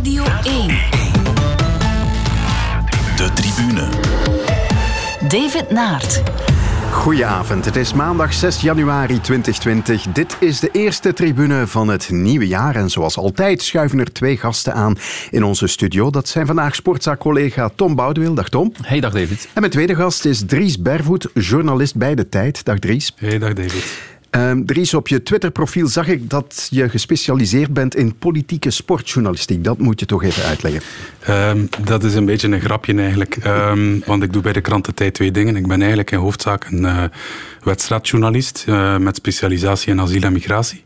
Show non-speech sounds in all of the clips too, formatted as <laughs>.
Radio 1. De tribune. David Naert. Goedenavond, het is maandag 6 januari 2020. Dit is de eerste tribune van het nieuwe jaar. En zoals altijd schuiven er twee gasten aan in onze studio. Dat zijn vandaag sportzaakcollega Tom Boudewil. Dag Tom. Hey, dag David. En mijn tweede gast is Dries Bervoet, journalist bij De Tijd. Dag Dries. Hey, dag David. Um, Dries, op je Twitterprofiel zag ik dat je gespecialiseerd bent in politieke sportjournalistiek. Dat moet je toch even uitleggen. Um, dat is een beetje een grapje eigenlijk. Um, want ik doe bij de krantentijd twee dingen. Ik ben eigenlijk in hoofdzaak een uh, wedstrijdjournalist uh, met specialisatie in asiel en migratie.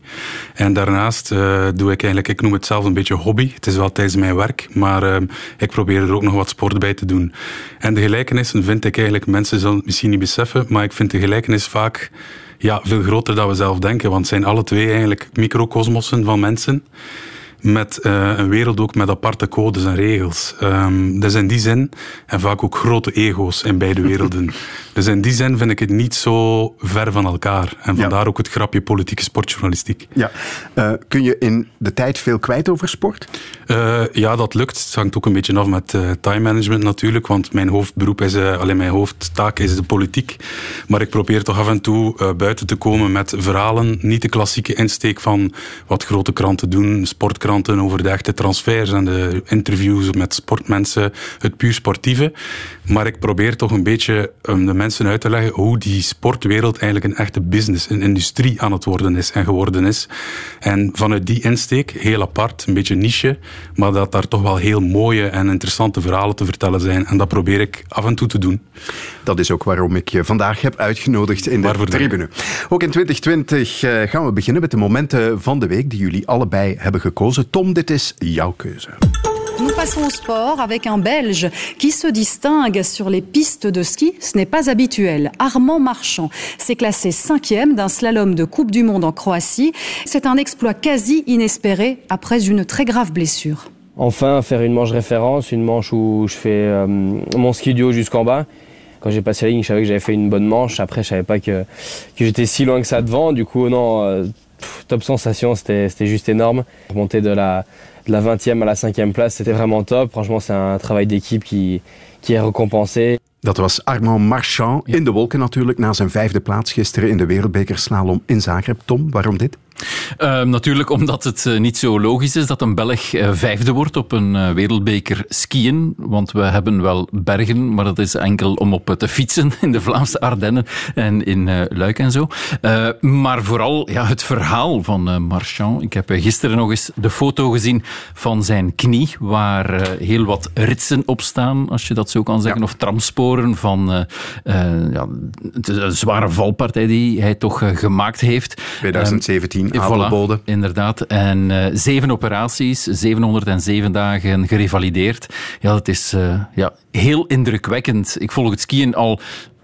En daarnaast uh, doe ik eigenlijk, ik noem het zelf een beetje hobby. Het is wel tijdens mijn werk, maar ik probeer er ook nog wat sport bij te doen. En de gelijkenissen vind ik eigenlijk, mensen zullen het misschien niet beseffen, maar ik vind de gelijkenis vaak ja, veel groter dan we zelf denken. Want het zijn alle twee eigenlijk microcosmossen van mensen met uh, een wereld ook met aparte codes en regels. Um, dus in die zin, en vaak ook grote ego's in beide <laughs> werelden. dus in die zin vind ik het niet zo ver van elkaar. En vandaar ja. ook het grapje politieke sportjournalistiek. Ja. Uh, kun je in de tijd veel kwijt over sport? Uh, ja, dat lukt. Het hangt ook een beetje af met time management natuurlijk. Want mijn hoofdberoep is, alleen mijn hoofdtaak is de politiek. Maar ik probeer toch af en toe buiten te komen met verhalen. Niet de klassieke insteek van wat grote kranten doen, sportkranten over de echte transfers en de interviews met sportmensen, het puur sportieve. Maar ik probeer toch een beetje um, de mensen uit te leggen hoe die sportwereld eigenlijk een echte business, een industrie aan het worden is en geworden is. En vanuit die insteek, heel apart, een beetje niche, maar dat daar toch wel heel mooie en interessante verhalen te vertellen zijn. En dat probeer ik af en toe te doen. Dat is ook waarom ik je vandaag heb uitgenodigd in de Waarvoor tribune. Ook in 2020 uh, gaan we beginnen met de momenten van de week die jullie allebei hebben gekozen. Tom, dit is jouw keuze. Nous passons au sport avec un Belge qui se distingue sur les pistes de ski. Ce n'est pas habituel. Armand Marchand s'est classé cinquième d'un slalom de Coupe du Monde en Croatie. C'est un exploit quasi inespéré après une très grave blessure. Enfin, faire une manche référence, une manche où je fais euh, mon ski du haut jusqu'en bas. Quand j'ai passé la ligne, je savais que j'avais fait une bonne manche. Après, je savais pas que, que j'étais si loin que ça devant. Du coup, non, euh, top sensation, c'était juste énorme. Remonter de la, de la 20e à la 5e place, c'était vraiment top. Franchement, c'est un travail d'équipe qui, qui est récompensé. Dat was Armand Marchand in de wolken natuurlijk, na zijn vijfde plaats gisteren in de wereldbekerslalom in Zagreb. Tom, waarom dit? Uh, natuurlijk omdat het uh, niet zo logisch is dat een Belg uh, vijfde wordt op een wereldbeker skiën. Want we hebben wel bergen, maar dat is enkel om op te fietsen <laughs> in de Vlaamse Ardennen en in Luik en zo. maar vooral ja, het verhaal van Marchand. Ik heb gisteren nog eens de foto gezien van zijn knie, waar heel wat ritsen op staan, als je dat zo kan zeggen, ja. of tramsporen van ja, de zware valpartij die hij toch gemaakt heeft. 2017. Voilà, inderdaad. En uh, zeven operaties, 707 dagen gerevalideerd. Ja, dat is uh, ja, heel indrukwekkend. Ik volg het skiën al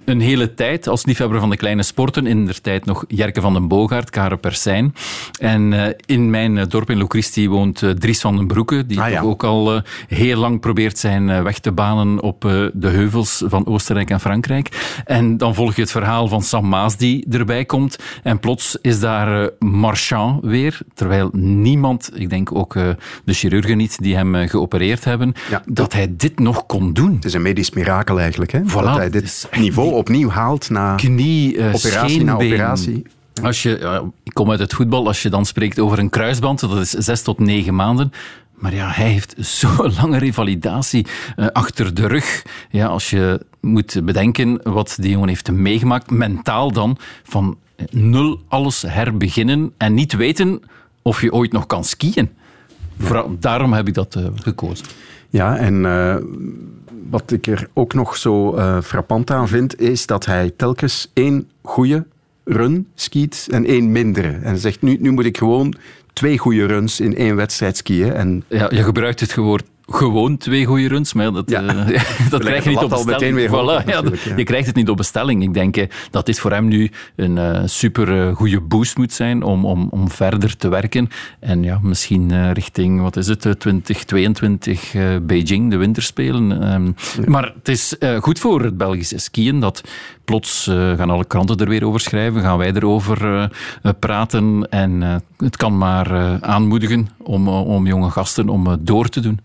een hele tijd als liefhebber van de kleine sporten. In der tijd nog Jerke van den Boogaard, Karen Persijn. En uh, in mijn dorp in Locristi woont uh, Dries van den Broeke, die ah, ja. ook al uh, heel lang probeert zijn weg te banen op de heuvels van Oostenrijk en Frankrijk. En dan volg je het verhaal van Sam Maas die erbij komt. En plots is daar Marchand weer, terwijl niemand, ik denk ook de chirurgen niet, die hem geopereerd hebben, ja, dat hij dit nog kon doen. Het is een medisch mirakel eigenlijk, hè? Voilà, dat hij dit niveau opnieuw haalt na Knie, uh, operatie na operatie. Als je, uh, ik kom uit het voetbal, als je dan spreekt over een kruisband, dat is zes tot negen maanden. Maar ja, hij heeft <laughs> zo'n lange revalidatie uh, achter de rug. Ja, als je moet bedenken wat die jongen heeft meegemaakt, mentaal dan, van nul alles herbeginnen en niet weten of je ooit nog kan skiën. Vooral, daarom heb ik dat uh, gekozen. Ja, en uh, wat ik er ook nog zo uh, frappant aan vind, is dat hij telkens één goede run skiet en één mindere. En zegt, nu, nu moet ik gewoon twee goede runs in één wedstrijd skiën. En... Ja, je gebruikt het woord gewoon twee goede runs, maar dat, Ja. eh, <laughs> dat krijg je niet op bestelling. weer hoog Voilà, ja, natuurlijk, ja. Je krijgt het niet op bestelling. Ik denk eh, dat dit voor hem nu een eh, super goede boost moet zijn om, om, om verder te werken. En ja, misschien richting, wat is het, eh, 2022 eh, Beijing, de winterspelen. Ehm, Maar het is goed voor het Belgische skiën dat plots gaan alle kranten er weer over schrijven, gaan wij erover praten. En het kan maar aanmoedigen om, om jonge gasten om door te doen.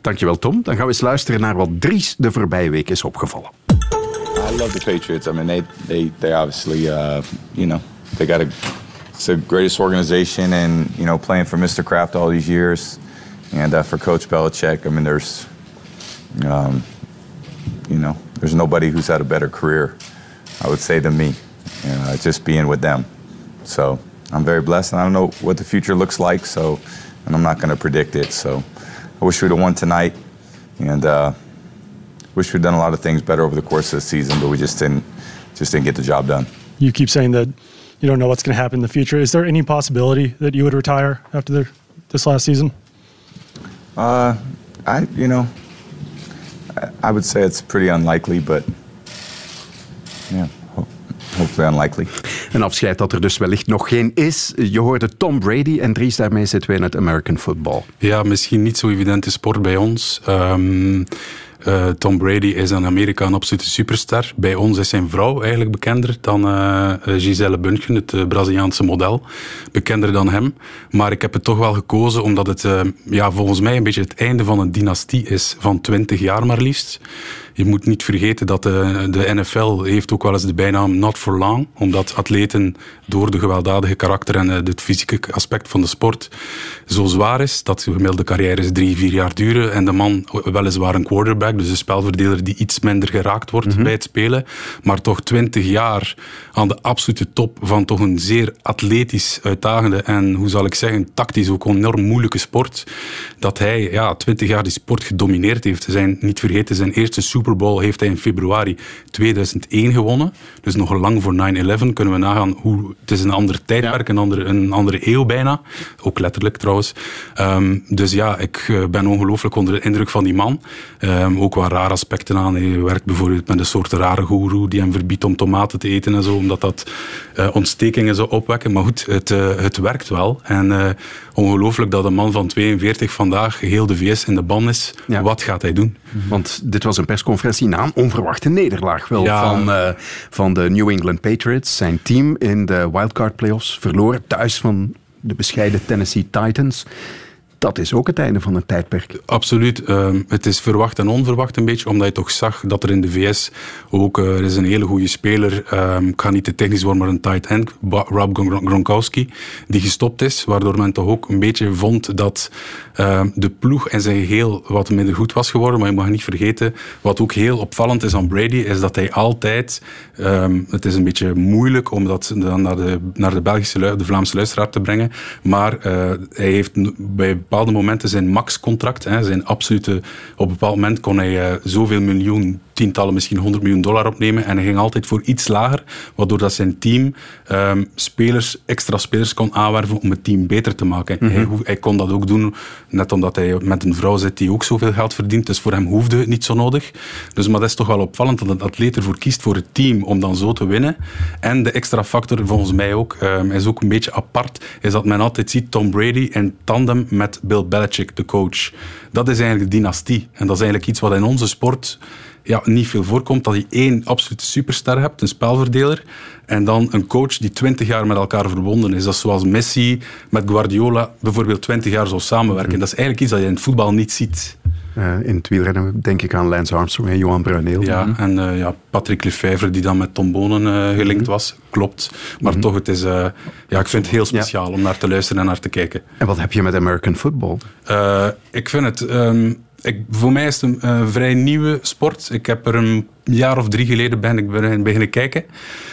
Dankjewel, Tom. Dan gaan we eens luisteren naar wat Dries de voorbije week is opgevallen. I love the Patriots. I mean, they they they obviously, uh, you know, they got a it's the greatest organization, and you know, playing for Mr. Kraft all these years, and uh, for Coach Belichick. I mean, there's, um, you know, there's nobody who's had a better career, I would say, than me. Uh, just being with them. So I'm very blessed, and I don't know what the future looks like. So, and I'm not going to predict it. So, I wish we'd have won tonight, and. Uh, wish we'd done a lot of things better over the course of the season, but we just didn't just didn't get the job done. You keep saying that you don't know what's going to happen in the future. Is there any possibility that you would retire after the, this last season? Uh, I you know, I, I would say it's pretty unlikely, but yeah, unlikely. Een afscheid dat er dus wellicht nog geen is. Je hoorde Tom Brady en Dries, daarmee zitten we in het American football. Ja, misschien niet zo evidente sport bij ons. Ehm, eh, Tom Brady is in Amerika een absolute superstar. Bij ons is zijn vrouw eigenlijk bekender dan eh, eh, Giselle Bündchen, het Braziliaanse model. Bekender dan hem. Maar ik heb het toch wel gekozen omdat het eh, ja, volgens mij een beetje het einde van een dynastie is van 20 jaar maar liefst. Je moet niet vergeten dat de, de NFL heeft ook wel eens de bijnaam not for long, omdat atleten door de gewelddadige karakter en eh, het fysieke aspect van de sport zo zwaar is, dat de gemiddelde carrières drie, vier jaar duren en de man weliswaar een quarterback, dus een spelverdeler die iets minder geraakt wordt bij het spelen, maar toch twintig jaar aan de absolute top van toch een zeer atletisch uitdagende en, hoe zal ik zeggen, tactisch ook enorm moeilijke sport, dat hij ja, twintig jaar die sport gedomineerd heeft. Zijn, niet vergeten, zijn eerste Super Bowl heeft hij in februari 2001 gewonnen. Dus nog lang voor 9-11 kunnen we nagaan hoe... Het is een ander tijdperk, een, andere, een andere eeuw bijna. Ook letterlijk trouwens. Ehm, dus ja, ik eh, ben ongelooflijk onder de indruk van die man. Ehm, ook wat rare aspecten aan. Hij werkt bijvoorbeeld met een soort rare goeroe die hem verbiedt om tomaten te eten en zo, omdat dat eh, ontstekingen zou opwekken. Maar goed, het, eh, het werkt wel. En ongelooflijk dat een man van 42 vandaag heel de VS in de ban is. Ja. Wat gaat hij doen? Want dit was een persconferentie na een onverwachte nederlaag wel Ja. van, eh, van de New England Patriots. Zijn team in de wildcard playoffs verloren thuis van de bescheiden Tennessee Titans. Dat is ook het einde van een tijdperk. Absoluut. Ehm, het is verwacht en onverwacht een beetje, omdat je toch zag dat er in de VS ook, eh, er is een hele goede speler, ehm, ik ga niet te technisch worden, maar een tight end, Rob Gron- Gronkowski, die gestopt is, waardoor men toch ook een beetje vond dat ehm, de ploeg in zijn geheel wat minder goed was geworden. Maar je mag niet vergeten, wat ook heel opvallend is aan Brady, is dat hij altijd, het is een beetje moeilijk om dat dan naar de, naar de Belgische, de Vlaamse luisteraar te brengen, maar eh, hij heeft bij bepaalde momenten zijn max-contract, hè, zijn absolute, op een bepaald moment kon hij eh, zoveel miljoen, tientallen, misschien 100 miljoen dollar opnemen en hij ging altijd voor iets lager, waardoor dat zijn team ehm, spelers, extra spelers kon aanwerven om het team beter te maken. hij, hoef- hij kon dat ook doen, net omdat hij met een vrouw zit die ook zoveel geld verdient, dus voor hem hoefde het niet zo nodig. Dus, maar dat is toch wel opvallend dat een atleet ervoor kiest voor het team om dan zo te winnen. En de extra factor, volgens mij ook, ehm, is ook een beetje apart, is dat men altijd ziet Tom Brady in tandem met Bill Belichick, de coach. Dat is eigenlijk de dynastie. En dat is eigenlijk iets wat in onze sport ja, niet veel voorkomt. Dat je één absolute superster hebt, een spelverdeler, en dan een coach die twintig jaar met elkaar verbonden is. Dat is zoals Messi met Guardiola bijvoorbeeld twintig jaar zou samenwerken. Dat is eigenlijk iets dat je in het voetbal niet ziet. Eh, in het wielrennen denk ik aan Lance Armstrong en Johan Bruineel. Ja, en eh, ja, Patrick Lefevre, die dan met Tom Bonen eh, gelinkt was, klopt. Maar toch, het is, ja, ik vind het heel speciaal om naar te luisteren en naar te kijken. En wat heb je met American football? Ik vind het... ehm, ik, voor mij is het een eh, vrij nieuwe sport. Ik heb er een jaar of drie geleden ben ik begin- beginnen kijken.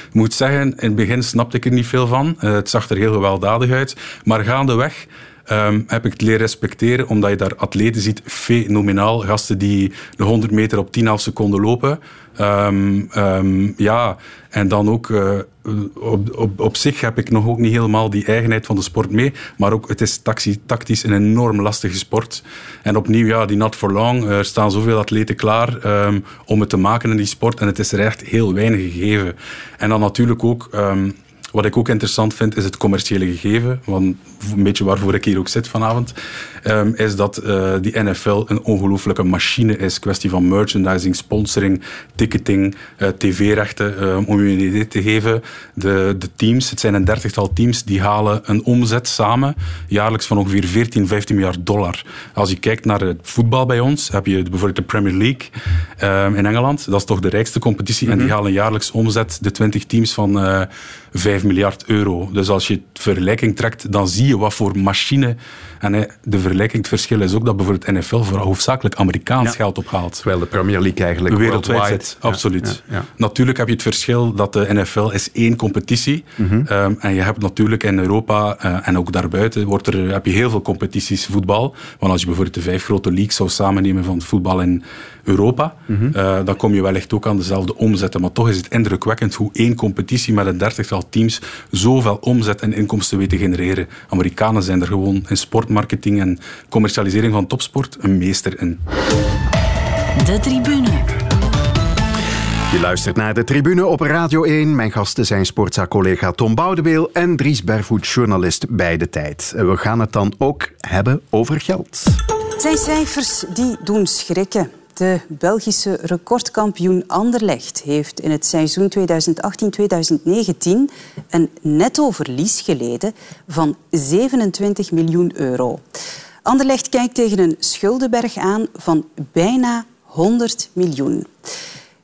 Ik moet zeggen, in het begin snapte ik er niet veel van. Eh, het zag er heel gewelddadig uit. Maar gaandeweg ehm, heb ik het leren respecteren, omdat je daar atleten ziet, fenomenaal. Gasten die de 100 meter op 10,5 seconden lopen. Ehm, ehm, ja, en dan ook uh, op, op, op zich heb ik nog ook niet helemaal die eigenheid van de sport mee. Maar ook, het is tactisch een enorm lastige sport. En opnieuw, ja, die not for long. Er staan zoveel atleten klaar om het te maken in die sport. En het is er echt heel weinig gegeven. En dan natuurlijk ook... Wat ik ook interessant vind, is het commerciële gegeven. Want een beetje waarvoor ik hier ook zit vanavond. Um, is dat uh, die NFL een ongelooflijke machine is. Kwestie van merchandising, sponsoring, ticketing, uh, tv-rechten. Um, om je een idee te geven, de, de teams, het zijn een dertigtal teams, die halen een omzet samen jaarlijks van ongeveer 14, 15 miljard dollar. Als je kijkt naar het voetbal bij ons, heb je bijvoorbeeld de Premier League um, in Engeland. Dat is toch de rijkste competitie. Mm -hmm. En die halen jaarlijks omzet, de 20 teams, van uh, 5 miljard euro. Dus als je het vergelijking trekt, dan zie je wat voor machine. En de vergelijking, het verschil is ook dat bijvoorbeeld NFL vooral hoofdzakelijk Amerikaans ja. geld ophaalt. Terwijl de Premier League eigenlijk wereldwijd. Absoluut. Ja, natuurlijk heb je het verschil dat de NFL is één competitie. Mm -hmm. um, en je hebt natuurlijk in Europa uh, en ook daarbuiten wordt er, heb je heel veel competities voetbal. Want als je bijvoorbeeld de vijf grote leagues zou samennemen van voetbal in Europa, mm -hmm. uh, dan kom je wellicht ook aan dezelfde omzetten. Maar toch is het indrukwekkend hoe één competitie met een dertigtal teams zoveel omzet en inkomsten weet te genereren. Amerikanen zijn er gewoon in sportmarketing en commercialisering van topsport een meester in. De tribune. Je luistert naar de tribune op Radio 1. Mijn gasten zijn sportzaak-collega Tom Boudeweel en Dries Bervoet, journalist bij De Tijd. We gaan het dan ook hebben over geld. Het zijn cijfers die doen schrikken. De Belgische recordkampioen Anderlecht heeft in het seizoen 2018-2019 een netto-verlies geleden van 27 miljoen euro. Anderlecht kijkt tegen een schuldenberg aan van bijna 100 miljoen.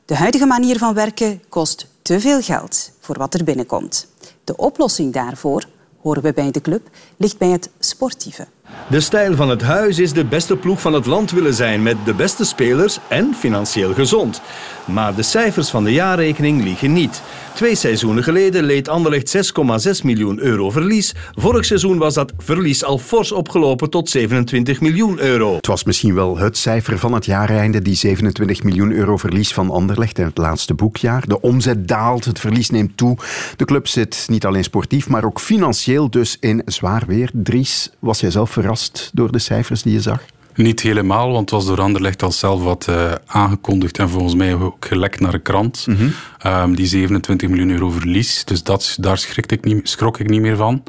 De huidige manier van werken kost te veel geld voor wat er binnenkomt. De oplossing daarvoor, horen we bij de club, ligt bij het sportieve. De stijl van het huis is de beste ploeg van het land willen zijn met de beste spelers en financieel gezond. Maar de cijfers van de jaarrekening liegen niet. Twee seizoenen geleden leed Anderlecht 6,6 miljoen euro verlies. Vorig seizoen was dat verlies al fors opgelopen tot 27 miljoen euro. Het was misschien wel het cijfer van het jaareinde, die 27 miljoen euro verlies van Anderlecht in het laatste boekjaar. De omzet daalt, het verlies neemt toe. De club zit niet alleen sportief, maar ook financieel dus in zwaar weer. Dries, was jij zelf verrast door de cijfers die je zag? Niet helemaal, want het was door Anderlecht al zelf wat uh, aangekondigd en volgens mij ook gelekt naar de krant. Mm -hmm. um, die 27 miljoen euro verlies. Dus dat, daar schrok ik, niet, schrok ik niet meer van.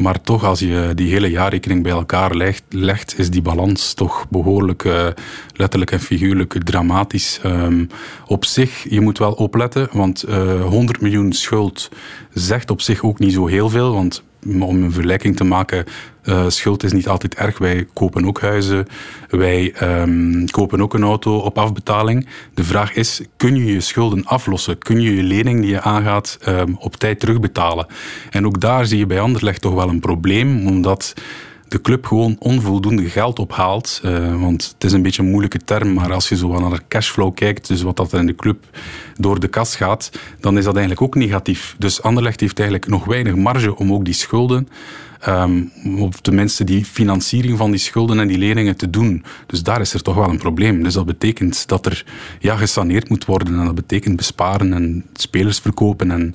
Maar toch, als je die hele jaarrekening bij elkaar legt, legt is die balans toch behoorlijk uh, letterlijk en figuurlijk dramatisch. Um, op zich, je moet wel opletten, want uh, 100 miljoen schuld zegt op zich ook niet zo heel veel. Want om een vergelijking te maken, uh, schuld is niet altijd erg. Wij kopen ook huizen, wij um, kopen ook een auto op afbetaling. De vraag is, kun je je schulden aflossen? Kun je je lening die je aangaat um, op tijd terugbetalen? En ook daar zie je bij Anderlecht toch wel een probleem, omdat de club gewoon onvoldoende geld ophaalt. Uh, want het is een beetje een moeilijke term, maar als je zo naar de cashflow kijkt, dus wat dat in de club door de kas gaat, dan is dat eigenlijk ook negatief. Dus Anderlecht heeft eigenlijk nog weinig marge om ook die schulden Um, of tenminste die financiering van die schulden en die leningen te doen. Dus daar is er toch wel een probleem. Dus dat betekent dat er ja, gesaneerd moet worden en dat betekent besparen en spelers verkopen en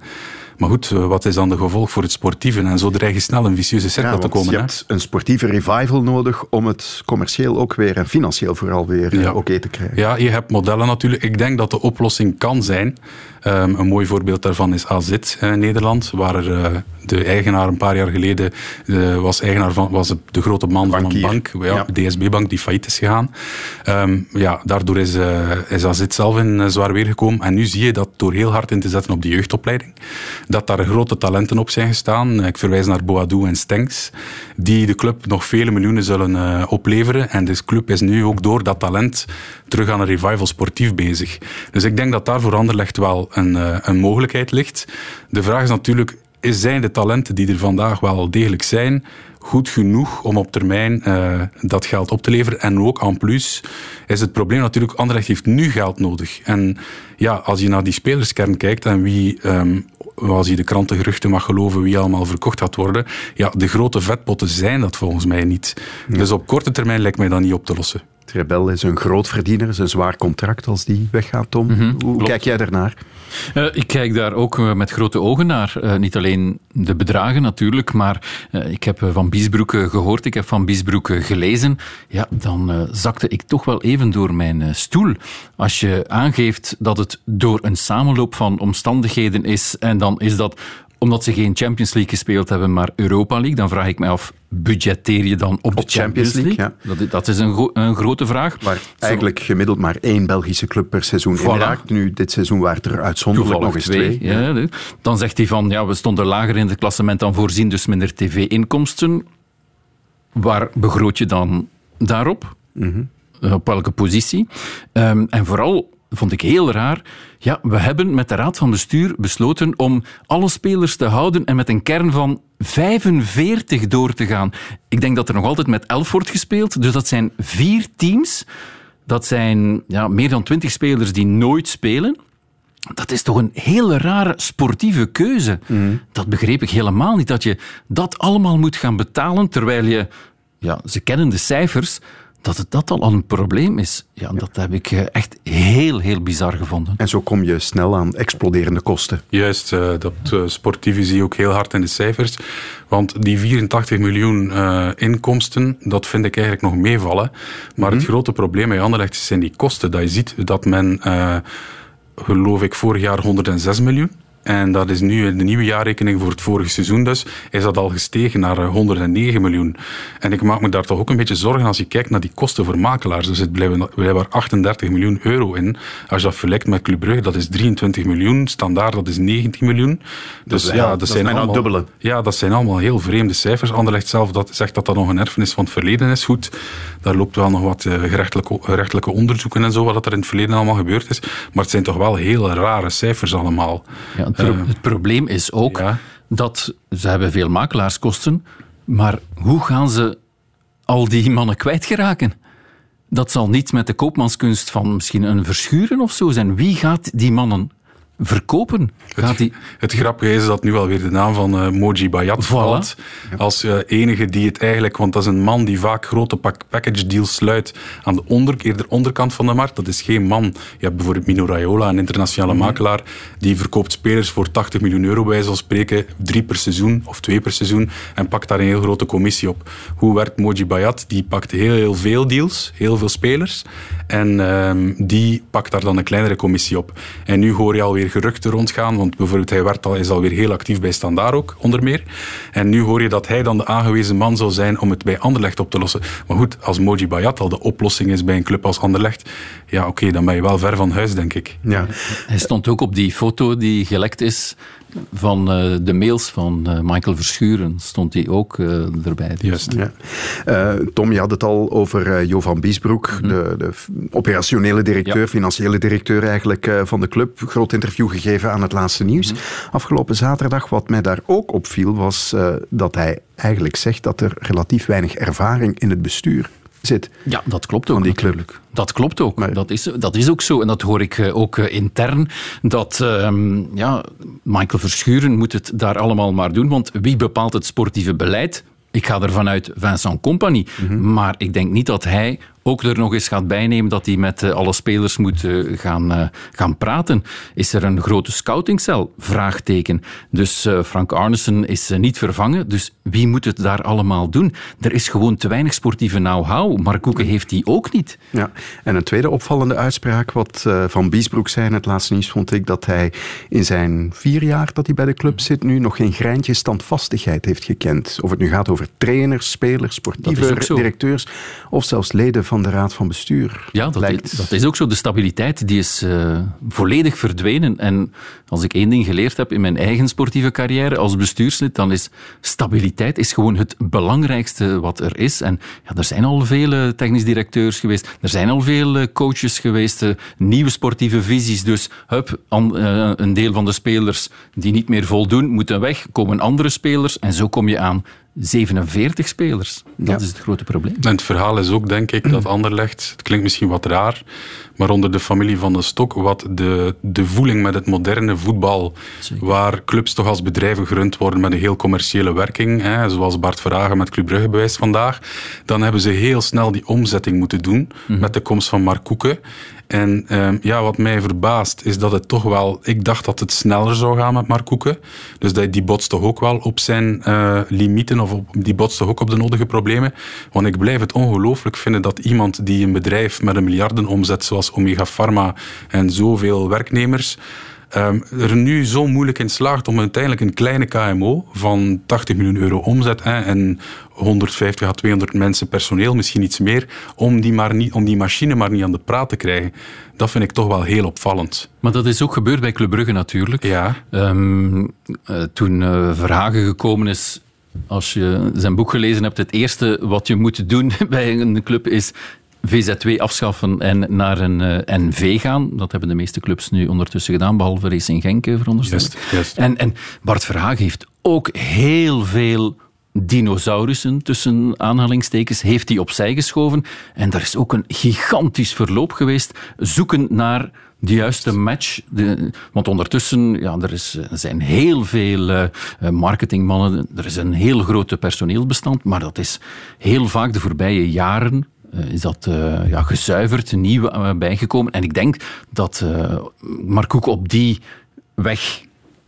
maar goed, wat is dan de gevolg voor het sportieve? En zo dreig je snel een vicieuze cirkel ja, te komen. Je hebt een sportieve revival nodig om het commercieel ook weer en financieel vooral weer ja. oké okay te krijgen. Ja, je hebt modellen natuurlijk. Ik denk dat de oplossing kan zijn. Um, een mooi voorbeeld daarvan is AZ in Nederland, waar er, uh, de eigenaar een paar jaar geleden uh, was, eigenaar van, was de grote man Bankier. van een bank, ja, ja. DSB-bank, die failliet is gegaan. Um, ja, daardoor is, uh, is AZ zelf in zwaar weer gekomen. En nu zie je dat door heel hard in te zetten op die jeugdopleiding, dat daar grote talenten op zijn gestaan. Ik verwijs naar Boadou en Stenks, die de club nog vele miljoenen zullen opleveren. En de club is nu ook door dat talent terug aan een revival sportief bezig. Dus ik denk dat daar voor Anderlecht wel een, uh, een mogelijkheid ligt. De vraag is natuurlijk, zijn de talenten die er vandaag wel degelijk zijn, goed genoeg om op termijn uh, dat geld op te leveren. En ook aan plus is het probleem natuurlijk, Anderlecht heeft nu geld nodig. En ja, als je naar die spelerskern kijkt en wie um, als je de krantengeruchten mag geloven, wie allemaal verkocht gaat worden. Ja, de grote vetpotten zijn dat volgens mij niet. Dus op korte termijn lijkt mij dat niet op te lossen. Trebel is een groot verdiener, is een zwaar contract als die weggaat, Tom. Mhm, Hoe kijk jij daarnaar? Uh, ik kijk daar ook eh, met grote ogen naar. Uh, niet alleen de bedragen natuurlijk, maar ik heb van Biesbroek gehoord, ik heb van Biesbroek gelezen. Ja, dan zakte ik toch wel even door mijn stoel. Als je aangeeft dat het door een samenloop van omstandigheden is en dan is dat omdat ze geen Champions League gespeeld hebben, maar Europa League, dan vraag ik mij af, budgetteer je dan op, de Champions, League? ja. dat, dat, is een, een, grote vraag. Maar eigenlijk gemiddeld maar één Belgische club per seizoen voilà. Nu, dit seizoen waren er uitzonderlijk nog eens twee. ja. Dan zegt hij van, ja, we stonden lager in het klassement dan voorzien, dus minder tv-inkomsten. Waar begroot je dan daarop? Mhm. Op welke positie? Um, en vooral vond ik heel raar. Ja, we hebben met de Raad van Bestuur besloten om alle spelers te houden en met een kern van 45 door te gaan. Ik denk dat er nog altijd met 11 wordt gespeeld, dus dat zijn vier teams. Dat zijn ja, meer dan 20 spelers die nooit spelen. Dat is toch een hele rare sportieve keuze. Mhm. Dat begreep ik helemaal niet, dat je dat allemaal moet gaan betalen terwijl je... Ja, ze kennen de cijfers, dat het dat al een probleem is, ja, dat heb ik eh, echt heel, heel bizar gevonden. En zo kom je snel aan exploderende kosten. Juist, uh, dat uh, sportieve zie je ook heel hard in de cijfers. Want die 84 miljoen inkomsten, dat vind ik eigenlijk nog meevallen. Maar het mhm. grote probleem bij Anderlecht zijn die kosten. Dat je ziet dat men, geloof ik, vorig jaar 106 miljoen en dat is nu in de nieuwe jaarrekening voor het vorige seizoen dus, is dat al gestegen naar 109 eh, miljoen. En ik maak me daar toch ook een beetje zorgen als je kijkt naar die kosten voor makelaars. Er zit blijkbaar 38 miljoen euro in. Als je dat vergelijkt met Club Brugge, dat is 23 miljoen. Standaard, dat is 19 miljoen. Dus dat ja, dat, zijn allemaal, dubbele. Ja, dat zijn allemaal heel vreemde cijfers. Anderlecht zelf dat, zegt dat dat nog een erfenis van het verleden is. Goed, daar loopt wel nog wat eh, gerechtelijke, gerechtelijke onderzoeken en zo, wat er in het verleden allemaal gebeurd is. Maar het zijn toch wel hele rare cijfers allemaal. Ja, het, het probleem is ook dat ze hebben veel makelaarskosten, maar hoe gaan ze al die mannen kwijtgeraken? Dat zal niet met de koopmanskunst van misschien een verschuren of zo zijn. Wie gaat die mannen verkopen. Gaat het, het grappige is dat nu alweer de naam van uh, Moji Bayat valt. Als uh, enige die het eigenlijk... Want dat is een man die vaak grote package deals sluit aan de onder, eerder onderkant van de markt. Dat is geen man. Je hebt bijvoorbeeld Mino Raiola, een internationale mhm. makelaar, die verkoopt spelers voor 80 miljoen euro bij zo'n spreken, drie per seizoen of twee per seizoen en pakt daar een heel grote commissie op. Hoe werkt Moji Bayat? Die pakt heel, heel veel deals, heel veel spelers en um, die pakt daar dan een kleinere commissie op. En nu hoor je alweer geruchten rondgaan. Want bijvoorbeeld hij werd al, is alweer heel actief bij Standaard ook, onder meer. En nu hoor je dat hij dan de aangewezen man zou zijn om het bij Anderlecht op te lossen. Maar goed, als Moji Bayat al de oplossing is bij een club als Anderlecht, ja oké, dan ben je wel ver van huis, denk ik. Ja. Hij stond ook op die foto die gelekt is van uh, de mails van uh, Michael Verschuren stond hij ook uh, erbij. Dus. Juist. Ja. Tom, je had het al over Jo van Biesbroek, mm -hmm. de, de, operationele directeur, ja. financiële directeur eigenlijk van de club. Groot interview gegeven aan het laatste nieuws. Mm -hmm. Afgelopen zaterdag, wat mij daar ook opviel, was dat hij eigenlijk zegt dat er relatief weinig ervaring in het bestuur zit. Ja, dat klopt ook. natuurlijk. Dat klopt ook. Dat, is, dat is ook zo. En dat hoor ik eh, ook eh, intern. Dat um, ja, Michael Verschuren moet het daar allemaal maar doen. Want wie bepaalt het sportieve beleid? Ik ga ervan uit Vincent Compagnie. Mm -hmm. Maar ik denk niet dat hij ook er nog eens gaat bijnemen dat hij met eh, alle spelers moet eh, gaan, eh, gaan praten. Is er een grote scoutingcel? Vraagteken. Dus Frank Arnesen is niet vervangen. Dus wie moet het daar allemaal doen? Er is gewoon te weinig sportieve know-how. Mark Koeken heeft die ook niet. Ja. En een tweede opvallende uitspraak wat Van Biesbroek zei in het laatste nieuws vond ik dat hij in zijn vier jaar dat hij bij de club zit nu nog geen greintje standvastigheid heeft gekend. Of het nu gaat over trainers, spelers, sportieve directeurs of zelfs leden van van de raad van bestuur. Ja, dat, is, dat is ook zo. De stabiliteit die is uh, volledig verdwenen. En als ik één ding geleerd heb in mijn eigen sportieve carrière als bestuurslid, dan is stabiliteit is gewoon het belangrijkste wat er is. En ja, er zijn al vele technisch directeurs geweest, er zijn al veel eh, coaches geweest, uh, nieuwe sportieve visies. Dus hup, an, een deel van de spelers die niet meer voldoen, moeten weg, komen andere spelers. En zo kom je aan 47 spelers. Dat is het grote probleem. En het verhaal is ook, denk ik, dat Anderlecht, het klinkt misschien wat raar, maar onder de familie van de Stok, wat de, de voeling met het moderne voetbal, waar clubs toch als bedrijven gerund worden met een heel commerciële werking, hè, zoals Bart Verhagen met Club Brugge bewijst vandaag, dan hebben ze heel snel die omzetting moeten doen Mhm. met de komst van Mark Koeken. En ehm, ja, wat mij verbaast is dat het toch wel... Ik dacht dat het sneller zou gaan met Mark Koeken. Dus dat, die toch ook wel op zijn eh, limieten of die botst toch ook op de nodige problemen. Want ik blijf het ongelooflijk vinden dat iemand die een bedrijf met een miljarden omzet zoals Omega Pharma en zoveel werknemers ehm, er nu zo moeilijk in slaagt om uiteindelijk een kleine KMO van 80 miljoen euro omzet hè, en 150 à 200 mensen personeel, misschien iets meer, om die, maar niet, om die machine maar niet aan de praat te krijgen. Dat vind ik toch wel heel opvallend. Maar dat is ook gebeurd bij Club Brugge natuurlijk. Ja. Ehm, eh, toen eh, Verhagen gekomen is, als je zijn boek gelezen hebt, het eerste wat je moet doen <laughs> bij een club is VZ2 afschaffen en naar een eh, NV gaan. Dat hebben de meeste clubs nu ondertussen gedaan, behalve Racing Genk, eh, veronderstel ik. En, en Bart Verhagen heeft ook heel veel dinosaurussen, tussen aanhalingstekens, heeft hij opzij geschoven. En er is ook een gigantisch verloop geweest, zoeken naar de juiste match. De, want ondertussen, ja, er, is, er zijn heel veel eh, marketingmannen, er is een heel groot personeelsbestand, maar dat is heel vaak de voorbije jaren eh, is dat eh, ja, gezuiverd, nieuw eh, bijgekomen. En ik denk dat uh, Koek op die weg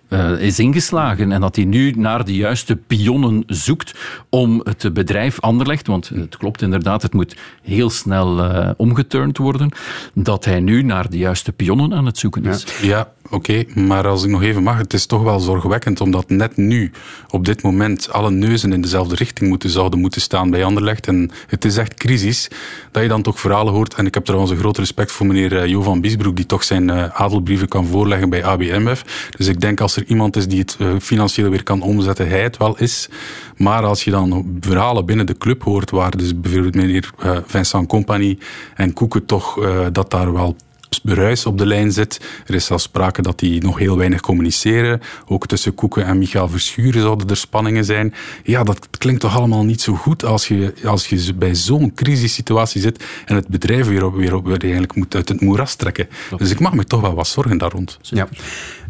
uh, is ingeslagen en dat hij nu naar de juiste pionnen zoekt om het bedrijf Anderlecht, want het klopt inderdaad, het moet heel snel uh, omgeturnd worden, dat hij nu naar de juiste pionnen aan het zoeken is. Ja, oké, maar als ik nog even mag, het is toch wel zorgwekkend omdat net nu, op dit moment, alle neuzen in dezelfde richting moeten, zouden moeten staan bij Anderlecht. En het is echt crisis, dat je dan toch verhalen hoort. En ik heb trouwens een groot respect voor meneer uh, Jo van Biesbroek die toch zijn adelbrieven kan voorleggen bij ABMF, dus ik denk als er iemand is die het uh, financieel weer kan omzetten, hij het wel is. Maar als je dan verhalen binnen de club hoort, waar dus bijvoorbeeld meneer uh, Vincent Compagnie en Koeken toch uh, dat daar wel beruis op de lijn zit. Er is zelfs sprake dat die nog heel weinig communiceren. Ook tussen Koeken en Michael Verschuren zouden er spanningen zijn. Ja, dat klinkt toch allemaal niet zo goed als je, als je bij zo'n crisissituatie zit en het bedrijf weer, op, weer, op, weer eigenlijk moet uit het moeras trekken. Dus ik maak me toch wel wat zorgen daar rond. Ja.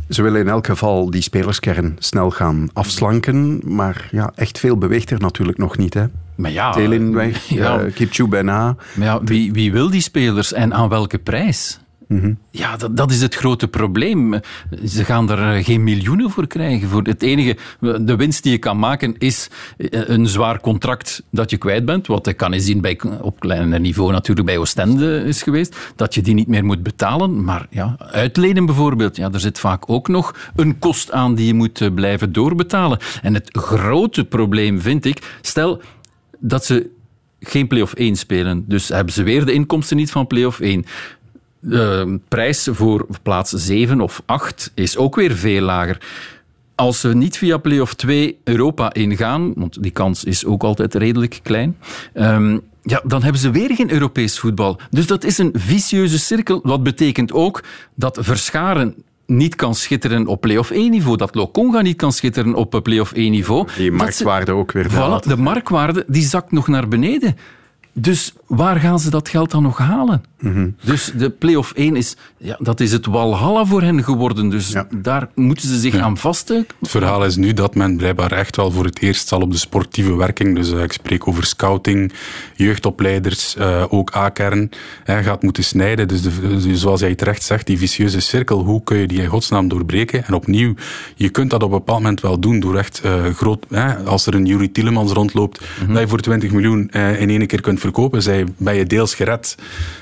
Ze willen in elk geval die spelerskern snel gaan afslanken, maar ja, echt veel beweegt er natuurlijk nog niet. Hè? Maar ja, Telin weg, <laughs> ja. uh, Kipchu bijna. Maar ja, wie, wie wil die spelers en aan welke prijs? -hmm. Ja, dat, dat, is het grote probleem. Ze gaan er geen miljoenen voor krijgen. Voor het enige, de winst die je kan maken is een zwaar contract dat je kwijt bent. Wat ik kan zien bij, op kleiner niveau natuurlijk bij Oostende is geweest. Dat je die niet meer moet betalen. Maar ja, uitlenen bijvoorbeeld. Ja, er zit vaak ook nog een kost aan die je moet blijven doorbetalen. En het grote probleem vind ik, stel dat ze geen play-off 1 spelen. Dus hebben ze weer de inkomsten niet van play-off 1 de prijs voor plaats 7 of 8 is ook weer veel lager. Als we niet via play-off 2 Europa ingaan, want die kans is ook altijd redelijk klein, um, ja, dan hebben ze weer geen Europees voetbal. Dus dat is een vicieuze cirkel. Wat betekent ook dat Verscharen niet kan schitteren op play-off 1 niveau, dat Lokonga niet kan schitteren op play-off 1 niveau. Die marktwaarde ook weer voilà, De marktwaarde die zakt nog naar beneden. Dus waar gaan ze dat geld dan nog halen? Mm -hmm. Dus de play-off 1 is, ja, dat is het walhalla voor hen geworden. Dus ja. daar moeten ze zich ja. aan vasten. Het verhaal is nu dat men blijkbaar echt wel voor het eerst zal op de sportieve werking, dus uh, ik spreek over scouting, jeugdopleiders, uh, ook A-kern, uh, gaat moeten snijden. Dus, de, dus zoals jij terecht zegt, die vicieuze cirkel, hoe kun je die in godsnaam doorbreken? En opnieuw, je kunt dat op een bepaald moment wel doen door echt groot, als er een Jurie Tielemans rondloopt, mm -hmm. dat je voor 20 miljoen in één keer kunt verkopen, zij, ben je deels gered.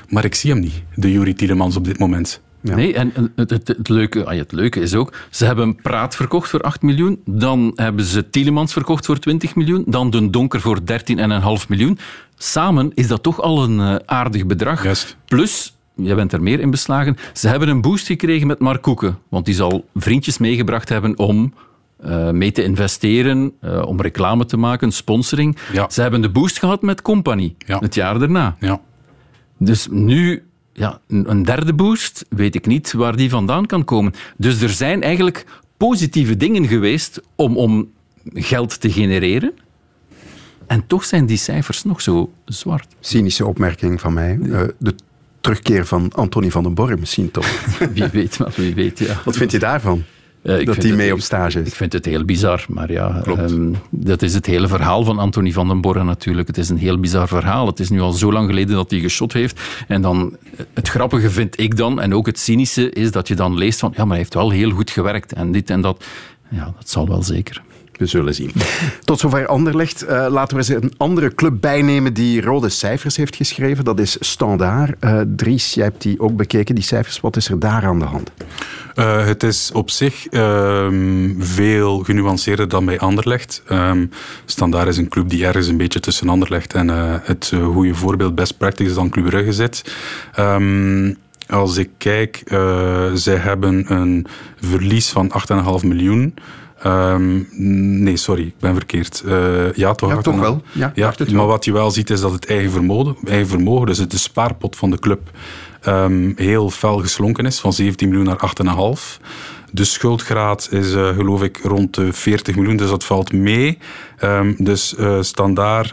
Maar ik zie hem niet, de Jurie Tielemans op dit moment. Ja. Nee, en het, het, het, leuke, het leuke is ook, ze hebben Praat verkocht voor 8 miljoen, dan hebben ze Tielemans verkocht voor 20 miljoen, dan Den Donker voor 13,5 miljoen. Samen is dat toch al een uh, aardig bedrag. Juist. Plus, jij bent er meer in beslagen, ze hebben een boost gekregen met Mark Koeken, want die zal vriendjes meegebracht hebben om uh, mee te investeren, uh, om reclame te maken, sponsoring. Ja. Ze hebben de boost gehad met Company, ja. het jaar daarna. Ja. Dus nu, ja, een derde boost, weet ik niet waar die vandaan kan komen. Dus er zijn eigenlijk positieve dingen geweest om, om geld te genereren. En toch zijn die cijfers nog zo zwart. Cynische opmerking van mij. Uh, de terugkeer van Anthony van den Borre misschien toch? <laughs> wie weet, maar wie weet, ja. Wat vind je daarvan? Uh, dat hij mee op stage is. Ik vind het heel bizar, maar ja, um, dat is het hele verhaal van Anthony van den Borre natuurlijk. Het is een heel bizar verhaal. Het is nu al zo lang geleden dat hij geschot heeft. En dan, het grappige vind ik dan, en ook het cynische, is dat je dan leest van, ja, maar hij heeft wel heel goed gewerkt en dit en dat. Ja, dat zal wel zeker. We zullen zien. Tot zover Anderlecht. Uh, laten we eens een andere club bijnemen die rode cijfers heeft geschreven. Dat is Standaard. Uh, Dries, jij hebt die ook bekeken, die cijfers. Wat is er daar aan de hand? Uh, het is op zich um, veel genuanceerder dan bij Anderlecht. Um, Standaard is een club die ergens een beetje tussen Anderlecht en het goede voorbeeld best practice dan Club Brugge zit. Um, als ik kijk, zij hebben een verlies van 8,5 miljoen. Um, nee, sorry, ik ben verkeerd. Uh, ja, toch, ja, toch wel. Ja, ja maar wat je wel ziet is dat het eigen vermogen, eigen vermogen dus het de spaarpot van de club, um, heel fel geslonken is, van 17 miljoen naar 8,5. De schuldgraad is uh, geloof ik rond de 40 miljoen, dus dat valt mee. Um, dus uh, standaard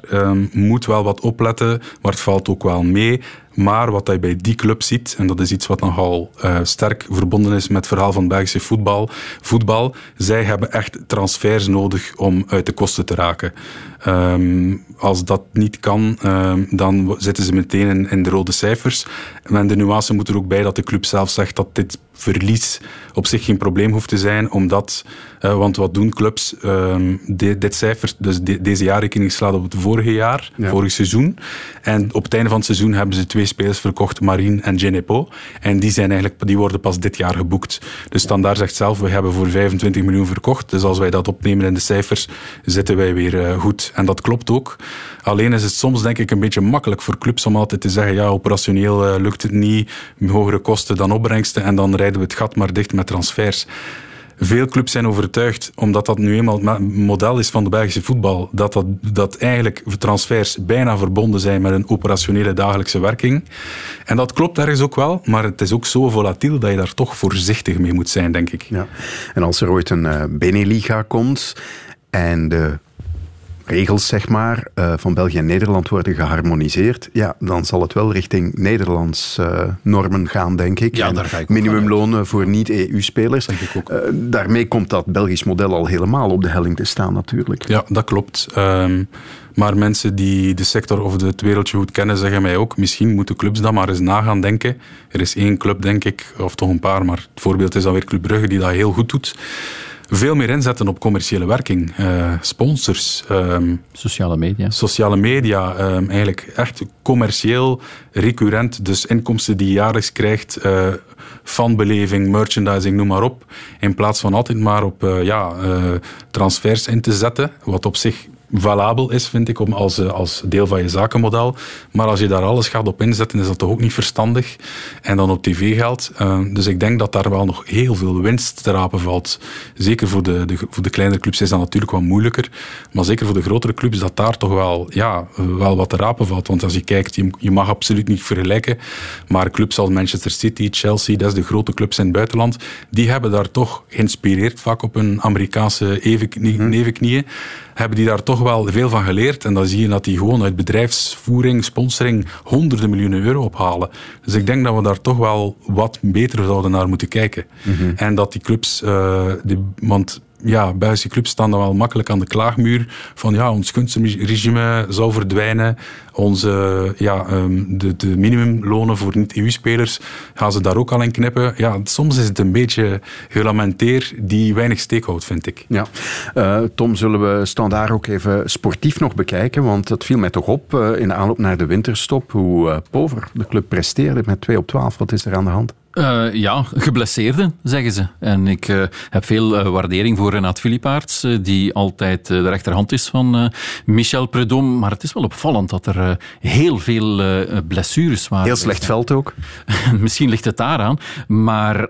moet wel wat opletten, maar het valt ook wel mee. Maar wat hij bij die club ziet, en dat is iets wat nogal uh, sterk verbonden is met het verhaal van Belgische voetbal, voetbal, zij hebben echt transfers nodig om uit de kosten te raken. Um, als dat niet kan, dan zitten ze meteen in, in, de rode cijfers. En de nuance moet er ook bij dat de club zelf zegt dat dit verlies op zich geen probleem hoeft te zijn, omdat, uh, want wat doen clubs? Um, de, dit cijfer, dus de, deze jaarrekening slaat op het vorige jaar, ja. vorig seizoen. En op het einde van het seizoen hebben ze twee spelers verkocht, Marine en Genepo. En die, zijn eigenlijk, die worden pas dit jaar geboekt. Dus Standaard zegt zelf, we hebben voor 25 miljoen verkocht. Dus als wij dat opnemen in de cijfers, zitten wij weer uh, goed. En dat klopt ook. Alleen is het soms denk ik een beetje makkelijk voor clubs om altijd te zeggen, ja, operationeel uh, lukt het niet, hogere kosten dan opbrengsten en dan rijden we het gat maar dicht met transfers. Veel clubs zijn overtuigd, omdat dat nu eenmaal het model is van de Belgische voetbal, dat, dat, dat eigenlijk transfers bijna verbonden zijn met een operationele dagelijkse werking. En dat klopt ergens ook wel, maar het is ook zo volatiel dat je daar toch voorzichtig mee moet zijn, denk ik. Ja. En als er ooit een uh, Beneliga komt en de regels zeg maar, uh, van België en Nederland worden geharmoniseerd, ja, dan zal het wel richting Nederlands uh, normen gaan, denk ik. Ja, daar ga ik Minimumlonen voor niet-EU-spelers. Uh, daarmee komt dat Belgisch model al helemaal op de helling te staan, natuurlijk. Ja, dat klopt. Um, maar mensen die de sector of het wereldje goed kennen, zeggen mij ook, misschien moeten clubs dat maar eens na gaan denken. Er is één club, denk ik, of toch een paar, maar het voorbeeld is dan weer Club Brugge, die dat heel goed doet veel meer inzetten op commerciële werking. Uh, sponsors. Um, sociale media. Sociale media. Um, eigenlijk echt commercieel, recurrent. Dus inkomsten die je jaarlijks krijgt. Uh, fanbeleving, merchandising, noem maar op. In plaats van altijd maar op uh, ja, transfers in te zetten. Wat op zich valabel is, vind ik, om als, als deel van je zakenmodel. Maar als je daar alles gaat op inzetten, is dat toch ook niet verstandig. En dan op tv-geld. Uh, dus ik denk dat daar wel nog heel veel winst te rapen valt. Zeker voor de, de, voor de kleinere clubs is dat natuurlijk wat moeilijker. Maar zeker voor de grotere clubs, dat daar toch wel, ja, wel wat te rapen valt. Want als je kijkt, je, je mag absoluut niet vergelijken. Maar clubs als Manchester City, Chelsea, dat is de grote clubs in het buitenland, die hebben daar toch geïnspireerd vaak op hun Amerikaanse evenknieën hebben die daar toch wel veel van geleerd. En dan zie je dat die gewoon uit bedrijfsvoering, sponsoring, honderden miljoenen euro ophalen. Dus ik denk dat we daar toch wel wat beter zouden naar moeten kijken. Mm -hmm. En dat die clubs, uh, die, want ja, Belgische clubs staan dan wel makkelijk aan de klaagmuur van ja, ons kunstregime zou verdwijnen, onze, ja, um, de, de minimumlonen voor niet-EU-spelers gaan ze daar ook al in knippen. Ja, soms is het een beetje gelamenteer die weinig steek houdt, vind ik. Ja. Uh, Tom, zullen we standaard ook even sportief nog bekijken, want het viel mij toch op uh, in de aanloop naar de winterstop hoe uh, pover de club presteerde met 2 op 12. Wat is er aan de hand? Uh, ja, geblesseerden, zeggen ze. En ik uh, heb veel uh, waardering voor Renat Philippaerts, die altijd de rechterhand is van Michel Predom. Maar het is wel opvallend dat er heel veel blessures waren. Heel slecht veld ook. <laughs> Misschien ligt het daaraan. Maar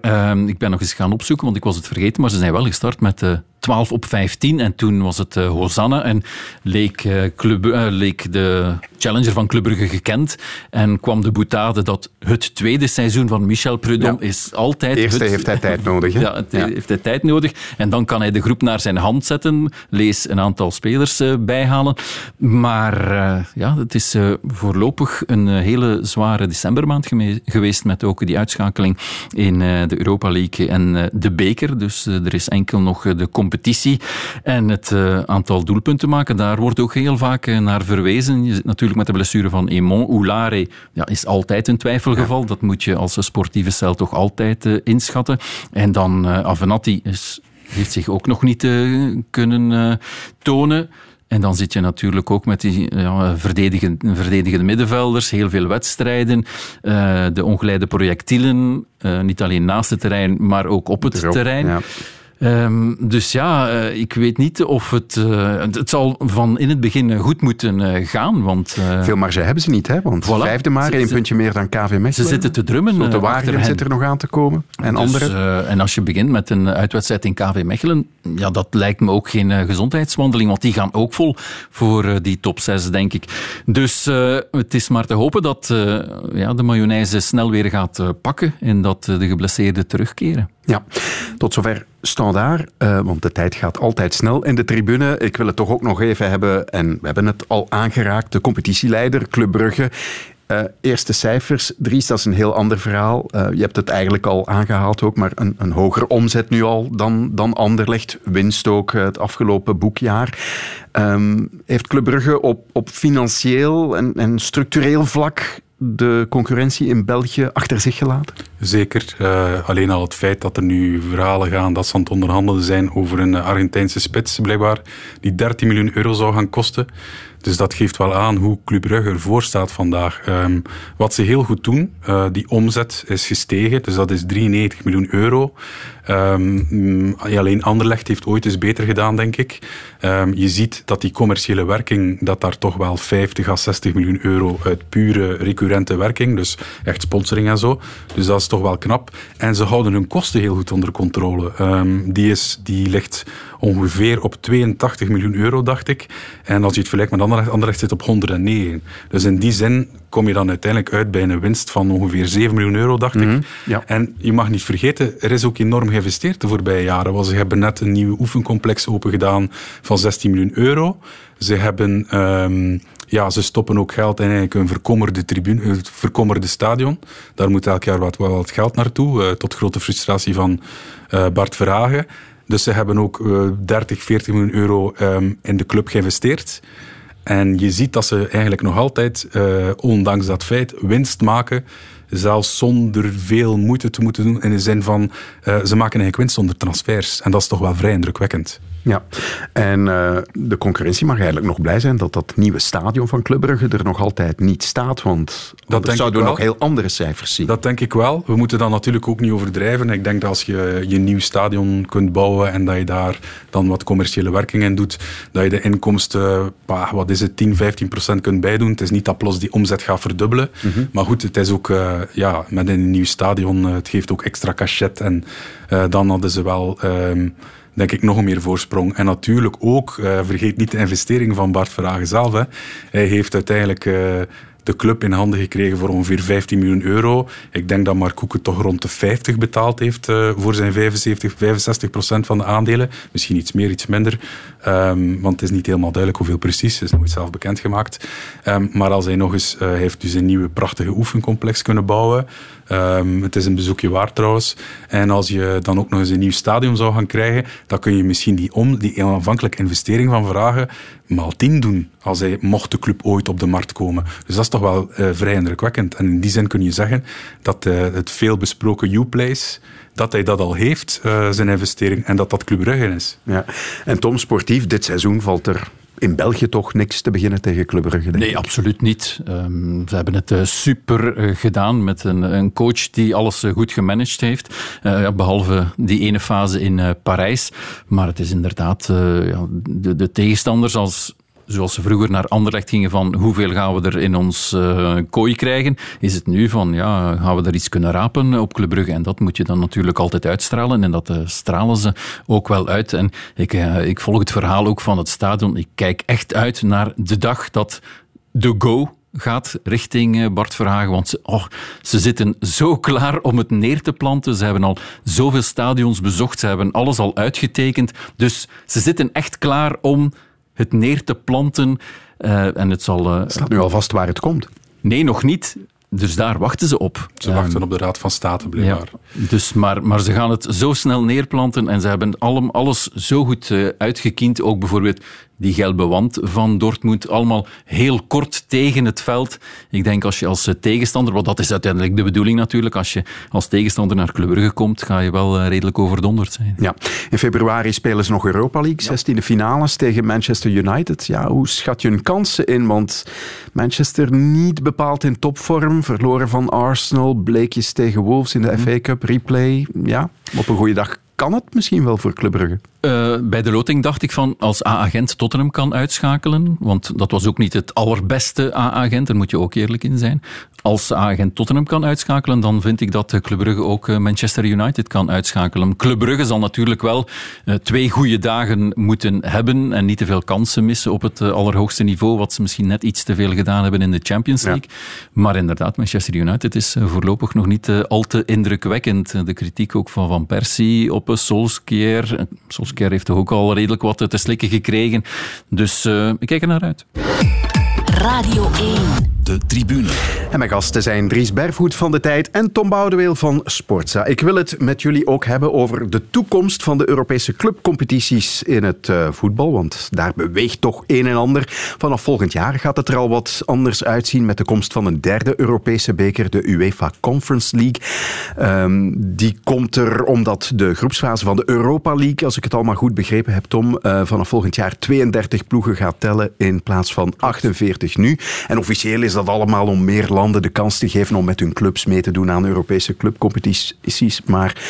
ik ben nog eens gaan opzoeken, want ik was het vergeten. Maar ze zijn wel gestart met 12 op 15 en toen was het uh, Hosanna en leek, uh, Club, uh, leek de challenger van Club Brugge gekend en kwam de boutade dat het tweede seizoen van Michel Prudhomme ja. is altijd... Eerst het, heeft hij tijd <laughs> nodig. Hè? Ja, het ja. heeft hij tijd nodig en dan kan hij de groep naar zijn hand zetten, lees een aantal spelers bijhalen. Maar ja, het is voorlopig een hele zware decembermaand geweest met ook die uitschakeling in de Europa League en de beker. Dus er is enkel nog de competitie competitie. En het uh, aantal doelpunten maken, daar wordt ook heel vaak uh, naar verwezen. Je zit natuurlijk met de blessure van Emon. Oulare ja, is altijd een twijfelgeval. Ja. Dat moet je als sportieve cel toch altijd uh, inschatten. En dan Avenatti is, heeft zich ook nog niet kunnen tonen. En dan zit je natuurlijk ook met die ja, verdedigende, verdedigende middenvelders, heel veel wedstrijden, uh, de ongeleide projectielen, uh, niet alleen naast het terrein, maar ook op het Erop, terrein. Ja. Um, dus ja, uh, ik weet niet of het... Uh, het zal van in het begin goed moeten uh, gaan, want... Veel marge hebben ze niet, hè? Want voilà. vijfde maar, één puntje meer dan KV Mechelen. Ze zitten te drummen. De Wageningen zit er nog aan te komen. En dus, anderen. en als je begint met een uitwedstrijd in KV Mechelen, ja, dat lijkt me ook geen gezondheidswandeling, want die gaan ook vol voor die top 6, denk ik. Dus het is maar te hopen dat ja, de mayonaise snel weer gaat pakken en dat de geblesseerden terugkeren. Ja, tot zover standaard, uh, want de tijd gaat altijd snel in de tribune. Ik wil het toch ook nog even hebben, en we hebben het al aangeraakt, de competitieleider Club Brugge. Uh, eerste cijfers, Dries, dat is een heel ander verhaal. Uh, je hebt het eigenlijk al aangehaald ook, maar een, een hogere omzet nu al dan, dan Anderlecht. Winst ook het afgelopen boekjaar. Um, heeft Club Brugge op, op financieel en, en structureel vlak de concurrentie in België achter zich gelaten? Zeker. Uh, alleen al het feit dat er nu verhalen gaan dat ze aan het onderhandelen zijn over een Argentijnse spits, blijkbaar, die 13 miljoen euro zou gaan kosten. Dus dat geeft wel aan hoe Club Brugge ervoor staat vandaag. Um, wat ze heel goed doen, uh, die omzet is gestegen, dus dat is 93 miljoen euro. Um, alleen Anderlecht heeft ooit eens beter gedaan, denk ik. Um, je ziet dat die commerciële werking, dat daar toch wel 50 à 60 miljoen euro uit pure recurrente werking, dus echt sponsoring en zo. Dus dat is toch wel knap. En ze houden hun kosten heel goed onder controle. die, is, die ligt ongeveer op 82 miljoen euro, dacht ik. En als je het vergelijkt met Anderlecht, Anderlecht zit op 109. Dus in die zin kom je dan uiteindelijk uit bij een winst van ongeveer 7 miljoen euro, dacht mm -hmm. ik. Ja. En je mag niet vergeten, er is ook enorm geïnvesteerd de voorbije jaren. Want ze hebben net een nieuw oefencomplex opengedaan van 16 miljoen euro. Ze hebben... Um, ja, ze stoppen ook geld in eigenlijk een verkommerde tribune, het verkommerde stadion. Daar moet elk jaar wat, wat geld naartoe, uh, tot grote frustratie van uh, Bart Verhagen. Dus ze hebben ook uh, 30, 40 miljoen euro um, in de club geïnvesteerd. En je ziet dat ze eigenlijk nog altijd, ondanks dat feit, winst maken. Zelfs zonder veel moeite te moeten doen. In de zin van, ze maken eigenlijk winst zonder transfers. En dat is toch wel vrij indrukwekkend. Ja, en uh, de concurrentie mag eigenlijk nog blij zijn dat dat nieuwe stadion van Club Brugge er nog altijd niet staat, want dat zouden we nog heel andere cijfers zien. Dat denk ik wel. We moeten dat natuurlijk ook niet overdrijven. Ik denk dat als je je nieuw stadion kunt bouwen en dat je daar dan wat commerciële werking in doet, dat je de inkomsten, bah, wat is het, 10, 15 procent kunt bijdoen. Het is niet dat plots die omzet gaat verdubbelen. Mm -hmm. Maar goed, het is ook, uh, ja, met een nieuw stadion, uh, het geeft ook extra cachet en dan hadden ze wel... Um, denk ik nog meer voorsprong. En natuurlijk ook, uh, vergeet niet de investering van Bart Verhagen zelf. Hè. Hij heeft uiteindelijk uh, de club in handen gekregen voor ongeveer 15 miljoen euro. Ik denk dat Mark Koeken toch rond de 50 betaald heeft uh, voor zijn 75, 65 procent van de aandelen. Misschien iets meer, iets minder. Um, want het is niet helemaal duidelijk hoeveel precies. Is nooit zelf bekendgemaakt. Um, maar als hij nog eens, hij heeft dus een nieuwe prachtige oefencomplex kunnen bouwen. Um, het is een bezoekje waard trouwens. En als je dan ook nog eens een nieuw stadion zou gaan krijgen, dan kun je misschien die, om, die aanvankelijke investering van vragen maal 10 doen. Als hij mocht de club ooit op de markt komen. Dus dat is toch wel uh, vrij indrukwekkend. En in die zin kun je zeggen dat uh, het veel besproken U-Place dat hij dat al heeft, uh, zijn investering, en dat dat Club Brugge is. Ja. En Tom, sportief, dit seizoen valt er in België toch niks te beginnen tegen Club Brugge? Nee, ik. absoluut niet. Um, ze hebben het uh, super uh, gedaan met een, een, coach die alles uh, goed gemanaged heeft. Ja, behalve die ene fase in Parijs. Maar het is inderdaad ja, de, de tegenstanders als zoals ze vroeger naar Anderlecht gingen van hoeveel gaan we er in ons uh, kooi krijgen, is het nu van ja, gaan we er iets kunnen rapen op Club. En dat moet je dan natuurlijk altijd uitstralen en dat uh, stralen ze ook wel uit. En ik, uh, ik volg het verhaal ook van het stadion. Ik kijk echt uit naar de dag dat de go gaat richting Bart Verhagen. Want oh, ze zitten zo klaar om het neer te planten. Ze hebben al zoveel stadions bezocht. Ze hebben alles al uitgetekend. Dus ze zitten echt klaar om het neer te planten. Uh, en het zal... Uh, Staat nu al vast waar het komt? Nee, nog niet. Dus daar wachten ze op. Ze wachten op de Raad van State, blijkbaar. Ja, dus maar, maar ze gaan het zo snel neerplanten en ze hebben allem, alles zo goed uh, uitgekiend. Ook bijvoorbeeld die gelbe wand van Dortmund. Allemaal heel kort tegen het veld. Ik denk als je als tegenstander, want dat is uiteindelijk de bedoeling natuurlijk, als je als tegenstander naar Brugge komt, ga je wel uh, redelijk overdonderd zijn. Ja. In februari spelen ze nog Europa League, 16e finales tegen Manchester United. Ja, hoe schat je hun kansen in? Want Manchester niet bepaald in topvorm, verloren van Arsenal, bleekjes tegen Wolves in de FA Cup, replay. Ja, op een goede dag kan het misschien wel voor Club Brugge? Uh, bij de loting dacht ik van als A-agent Tottenham kan uitschakelen, want dat was ook niet het allerbeste A-agent, daar moet je ook eerlijk in zijn. Als A-agent Tottenham kan uitschakelen, dan vind ik dat Club Brugge ook eh, Manchester United kan uitschakelen. Club Brugge zal natuurlijk wel uh, twee goede dagen moeten hebben en niet te veel kansen missen op het allerhoogste niveau, wat ze misschien net iets te veel gedaan hebben in de Champions League. Ja. Maar inderdaad, Manchester United is voorlopig nog niet al te indrukwekkend. De kritiek ook van Van Persie op Solskjaer. Solskjaer heeft toch ook al redelijk wat te slikken gekregen. Dus uh, ik kijk er naar uit. Radio 1. De tribune. En mijn gasten zijn Dries Bervoet van De Tijd en Tom Boudeweel van Sportza. Ik wil het met jullie ook hebben over de toekomst van de Europese clubcompetities in het uh, voetbal. Want daar beweegt toch een en ander. Vanaf volgend jaar gaat het er al wat anders uitzien met de komst van een derde Europese beker, de UEFA Conference League. Um, die komt er omdat de groepsfase van de Europa League, als ik het allemaal goed begrepen heb, Tom, uh, vanaf volgend jaar 32 ploegen gaat tellen in plaats van 48 nu. En officieel is dat allemaal om meer landen de kans te geven om met hun clubs mee te doen aan Europese clubcompetities. Maar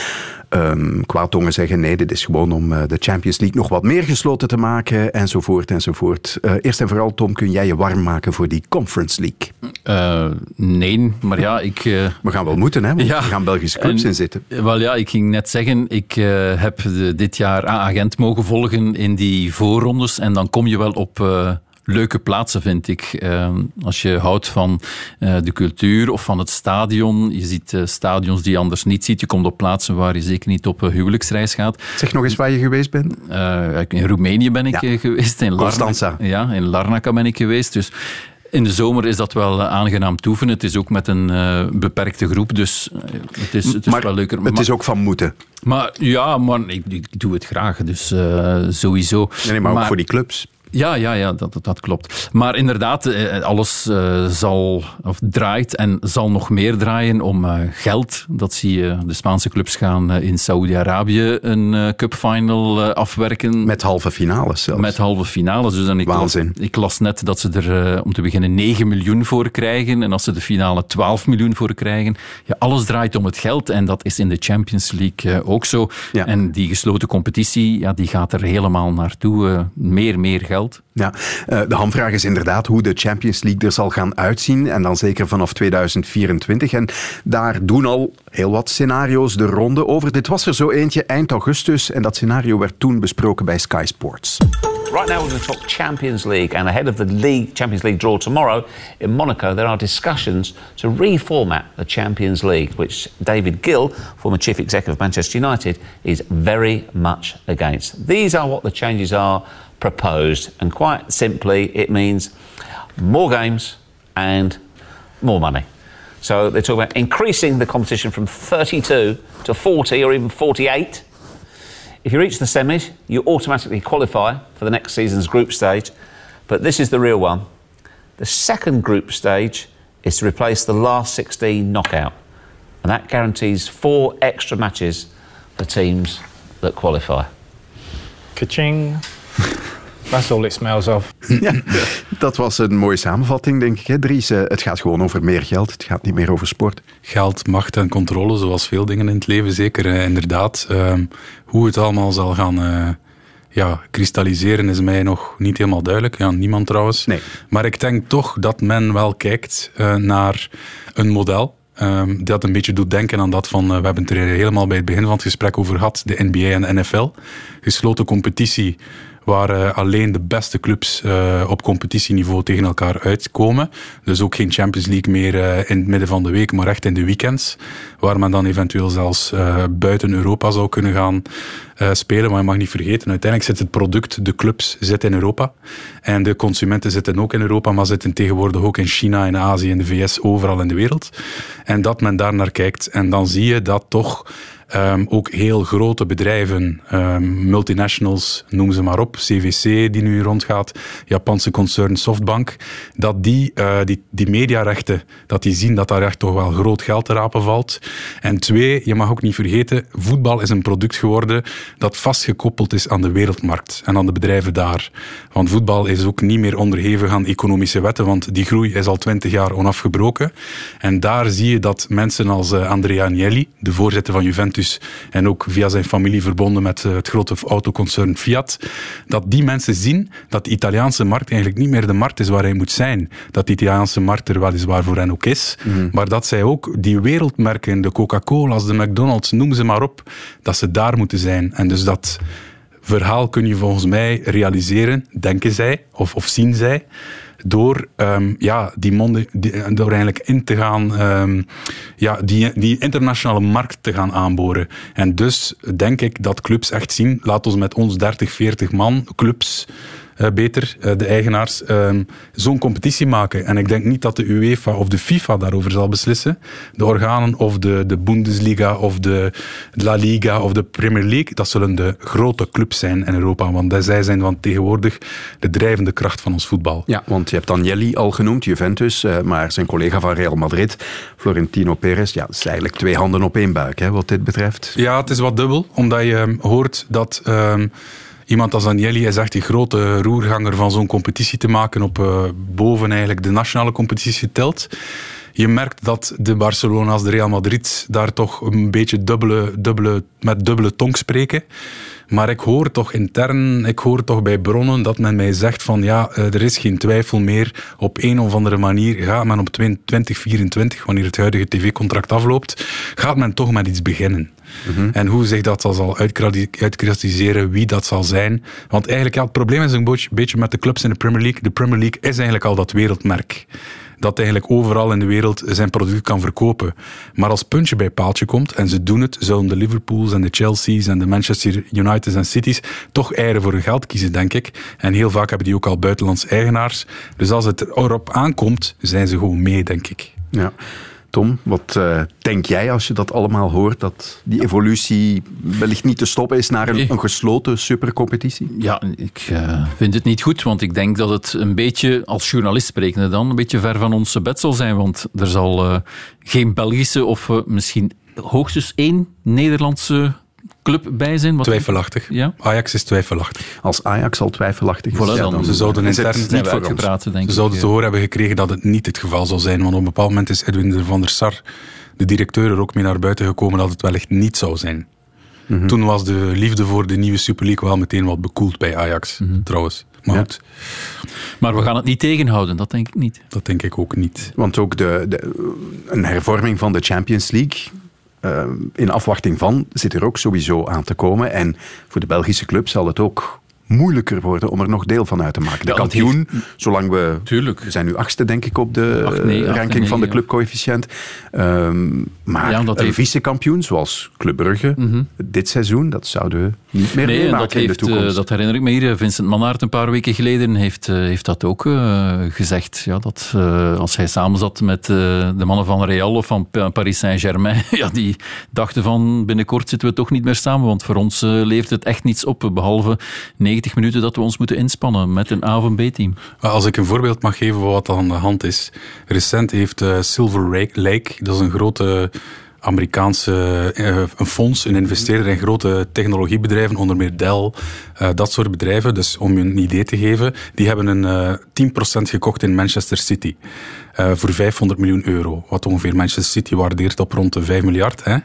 um, kwaadtongen zeggen nee, dit is gewoon om uh, de Champions League nog wat meer gesloten te maken enzovoort enzovoort. Uh, eerst en vooral, Tom, kun jij je warm maken voor die Conference League? Uh, nee, maar ja, ik... We gaan wel moeten, hè, want ja, er gaan Belgische clubs en, in zitten. Wel ja, ik ging net zeggen, ik heb de, dit jaar A-agent mogen volgen in die voorrondes en dan kom je wel op leuke plaatsen, vind ik. Uh, als je houdt van uh, de cultuur of van het stadion. Je ziet uh, stadions die je anders niet ziet. Je komt op plaatsen waar je zeker niet op huwelijksreis gaat. Zeg nog eens waar je geweest bent. in Roemenië ben ik ja. geweest. In Constanza. Ja, in Larnaca ben ik geweest. Dus in de zomer is dat wel aangenaam toeven. Het is ook met een uh, beperkte groep, dus het is, het is maar wel leuker. Het is ook van moeten. Maar ja, maar ik, ik doe het graag, dus uh, sowieso. Nee, nee maar, maar ook voor die clubs. Ja, ja, ja dat, dat, dat, klopt. Maar inderdaad, alles uh, zal, of draait en zal nog meer draaien om uh, geld. Dat zie je, de Spaanse clubs gaan uh, in Saoedi-Arabië een cupfinal afwerken. Met halve finales zelfs. Met halve finales. Dus dan ik, Waanzin. Las, ik las net dat ze er om te beginnen 9 miljoen voor krijgen. En als ze de finale 12 miljoen voor krijgen. Ja, alles draait om het geld. En dat is in de Champions League ook zo. Ja. En die gesloten competitie, ja, die gaat er helemaal naartoe. meer, meer geld. Ja, de hamvraag is inderdaad hoe de Champions League er zal gaan uitzien. En dan zeker vanaf 2024. En daar doen al heel wat scenario's de ronde over. Dit was er zo eentje eind augustus. En dat scenario werd toen besproken bij Sky Sports. Right now, we're going to talk Champions League, and ahead of the league Champions League draw tomorrow in Monaco, there are discussions to reformat the Champions League, which David Gill, former chief executive of Manchester United, is very much against. These are what the changes are proposed, and quite simply, it means more games and more money. So they're talking about increasing the competition from 32 to 40 or even 48. If you reach the semis, you automatically qualify for the next season's group stage. But this is the real one. The second group stage is to replace the last 16 knockout. And that guarantees four extra matches for teams that qualify. Ka-ching. That's all it smells of. Ja, dat was een mooie samenvatting, denk ik. Hè, Dries, het gaat gewoon over meer geld. Het gaat niet meer over sport. Geld, macht en controle, zoals veel dingen in het leven. Zeker, uh, inderdaad. Uh, hoe het allemaal zal gaan... Uh, ja, kristalliseren is mij nog niet helemaal duidelijk. Ja, niemand trouwens. Nee. Maar ik denk toch dat men wel kijkt uh, naar een model. Um, dat een beetje doet denken aan dat van, uh, we hebben het er helemaal bij het begin van het gesprek over gehad, de NBA en de NFL. Gesloten competitie waar uh, alleen de beste clubs uh, op competitieniveau tegen elkaar uitkomen. Dus ook geen Champions League meer uh, in het midden van de week, maar echt in de weekends. Waar men dan eventueel zelfs buiten Europa zou kunnen gaan spelen. Maar je mag niet vergeten, uiteindelijk zit het product, de clubs, zitten in Europa. En de consumenten zitten ook in Europa, maar zitten tegenwoordig ook in China, in Azië, in de VS, overal in de wereld. En dat men daar naar kijkt. En dan zie je dat toch Um, ook heel grote bedrijven, um, multinationals, noem ze maar op, CVC die nu rondgaat, Japanse concern Softbank, dat die, uh, die, die mediarechten, dat die zien dat daar echt toch wel groot geld te rapen valt. En twee, je mag ook niet vergeten, voetbal is een product geworden dat vastgekoppeld is aan de wereldmarkt en aan de bedrijven daar. Want voetbal is ook niet meer onderhevig aan economische wetten, want die groei is al twintig jaar onafgebroken. En daar zie je dat mensen als uh, Andrea Agnelli, de voorzitter van Juventus, en ook via zijn familie verbonden met eh, het grote autoconcern Fiat, dat die mensen zien dat de Italiaanse markt eigenlijk niet meer de markt is waar hij moet zijn. Dat de Italiaanse markt er weliswaar voor hen ook is, mm. maar dat zij ook die wereldmerken, de Coca-Cola's, de McDonald's, noem ze maar op, dat ze daar moeten zijn. En dus dat verhaal kun je volgens mij realiseren, denken zij, of, of zien zij, door, um, ja, die monden, die, eigenlijk in te gaan, um, ja, die, die internationale markt te gaan aanboren. En dus denk ik dat clubs echt zien, laat ons met ons 30, 40 man clubs uh, beter, uh, de eigenaars, uh, zo'n competitie maken. En ik denk niet dat de UEFA of de FIFA daarover zal beslissen. De organen of de, de Bundesliga of de La Liga of de Premier League, dat zullen de grote clubs zijn in Europa. Want zij zijn van tegenwoordig de drijvende kracht van ons voetbal. Ja, want je hebt Agnelli al genoemd, Juventus, eh, maar zijn collega van Real Madrid, Florentino Perez, ja, dat is eigenlijk twee handen op één buik, hè, wat dit betreft. Ja, het is wat dubbel, omdat je hoort dat... Ehm, iemand als Agnelli is echt die grote roerganger van zo'n competitie te maken op uh, boven eigenlijk de nationale competitie telt. Je merkt dat de Barcelona's, de Real Madrid daar toch een beetje dubbele, dubbele, met dubbele tong spreken. Maar ik hoor toch intern, ik hoor toch bij bronnen dat men mij zegt van ja, eh, er is geen twijfel meer. Op een of andere manier gaat men op 2024, wanneer het huidige tv-contract afloopt, gaat men toch met iets beginnen. Mm En hoe zich dat zal uitkristalliseren, wie dat zal zijn. Want eigenlijk, ja, het probleem is een beetje met de clubs in de Premier League. De Premier League is eigenlijk al dat wereldmerk dat eigenlijk overal in de wereld zijn product kan verkopen. Maar als puntje bij paaltje komt, en ze doen het, zullen de Liverpools en de Chelsea's en de Manchester United's en Cities toch eieren voor hun geld kiezen, denk ik. En heel vaak hebben die ook al buitenlands eigenaars. Dus als het erop aankomt, zijn ze gewoon mee, denk ik. Ja. Tom, wat uh, denk jij als je dat allemaal hoort? Dat die evolutie wellicht niet te stoppen is naar een, een gesloten supercompetitie? Ja, ik uh, vind het niet goed, want ik denk dat het een beetje, als journalist sprekende dan, een beetje ver van onze bed zal zijn. Want er zal uh, geen Belgische of misschien hoogstens één Nederlandse club bij zijn? Wat twijfelachtig. Ja? Ajax is twijfelachtig. Als Ajax al twijfelachtig is, voilà, ja, dan, ze zouden intern niet voor gepraat, denk Ze zouden te horen hebben gekregen dat het niet het geval zal zijn. Want op een bepaald moment is Edwin van der Sar, de directeur, er ook mee naar buiten gekomen dat het wellicht niet zou zijn. Mm -hmm. Toen was de liefde voor de nieuwe Super League wel meteen wat bekoeld bij Ajax, mm -hmm. trouwens. Maar, ja. maar we gaan het niet tegenhouden, dat denk ik niet. Dat denk ik ook niet. Want ook de, de, een hervorming van de Champions League in afwachting van zit er ook sowieso aan te komen. En voor de Belgische club zal het ook moeilijker worden om er nog deel van uit te maken. De ja, kampioen, heeft... zolang we... Tuurlijk. We zijn nu achtste, denk ik, op de Acht, nee, ranking nee, van de clubcoëfficiënt. Um, maar ja, een heeft... vice-kampioen, zoals Club Brugge, mm -hmm. dit seizoen, dat zouden we niet meer nee, meemaken dat heeft, in de toekomst. Uh, dat herinner ik me hier. Vincent Mannaert een paar weken geleden heeft, uh, heeft dat ook uh, gezegd. Ja, dat als hij samen zat met de mannen van Real of van Paris Saint-Germain, <laughs> ja, die dachten van binnenkort zitten we toch niet meer samen, want voor ons leeft het echt niets op, behalve 90 minuten dat we ons moeten inspannen met een A of een B-team. Als ik een voorbeeld mag geven van wat aan de hand is. Recent heeft uh, Silver Lake, dat is een grote Amerikaanse uh, een fonds, een investeerder in grote technologiebedrijven, onder meer Dell, uh, dat soort bedrijven. Dus om je een idee te geven, die hebben een uh, 10% gekocht in Manchester City. Uh, voor 500 miljoen euro. Wat ongeveer Manchester City waardeert op rond de 5 miljard. Hè.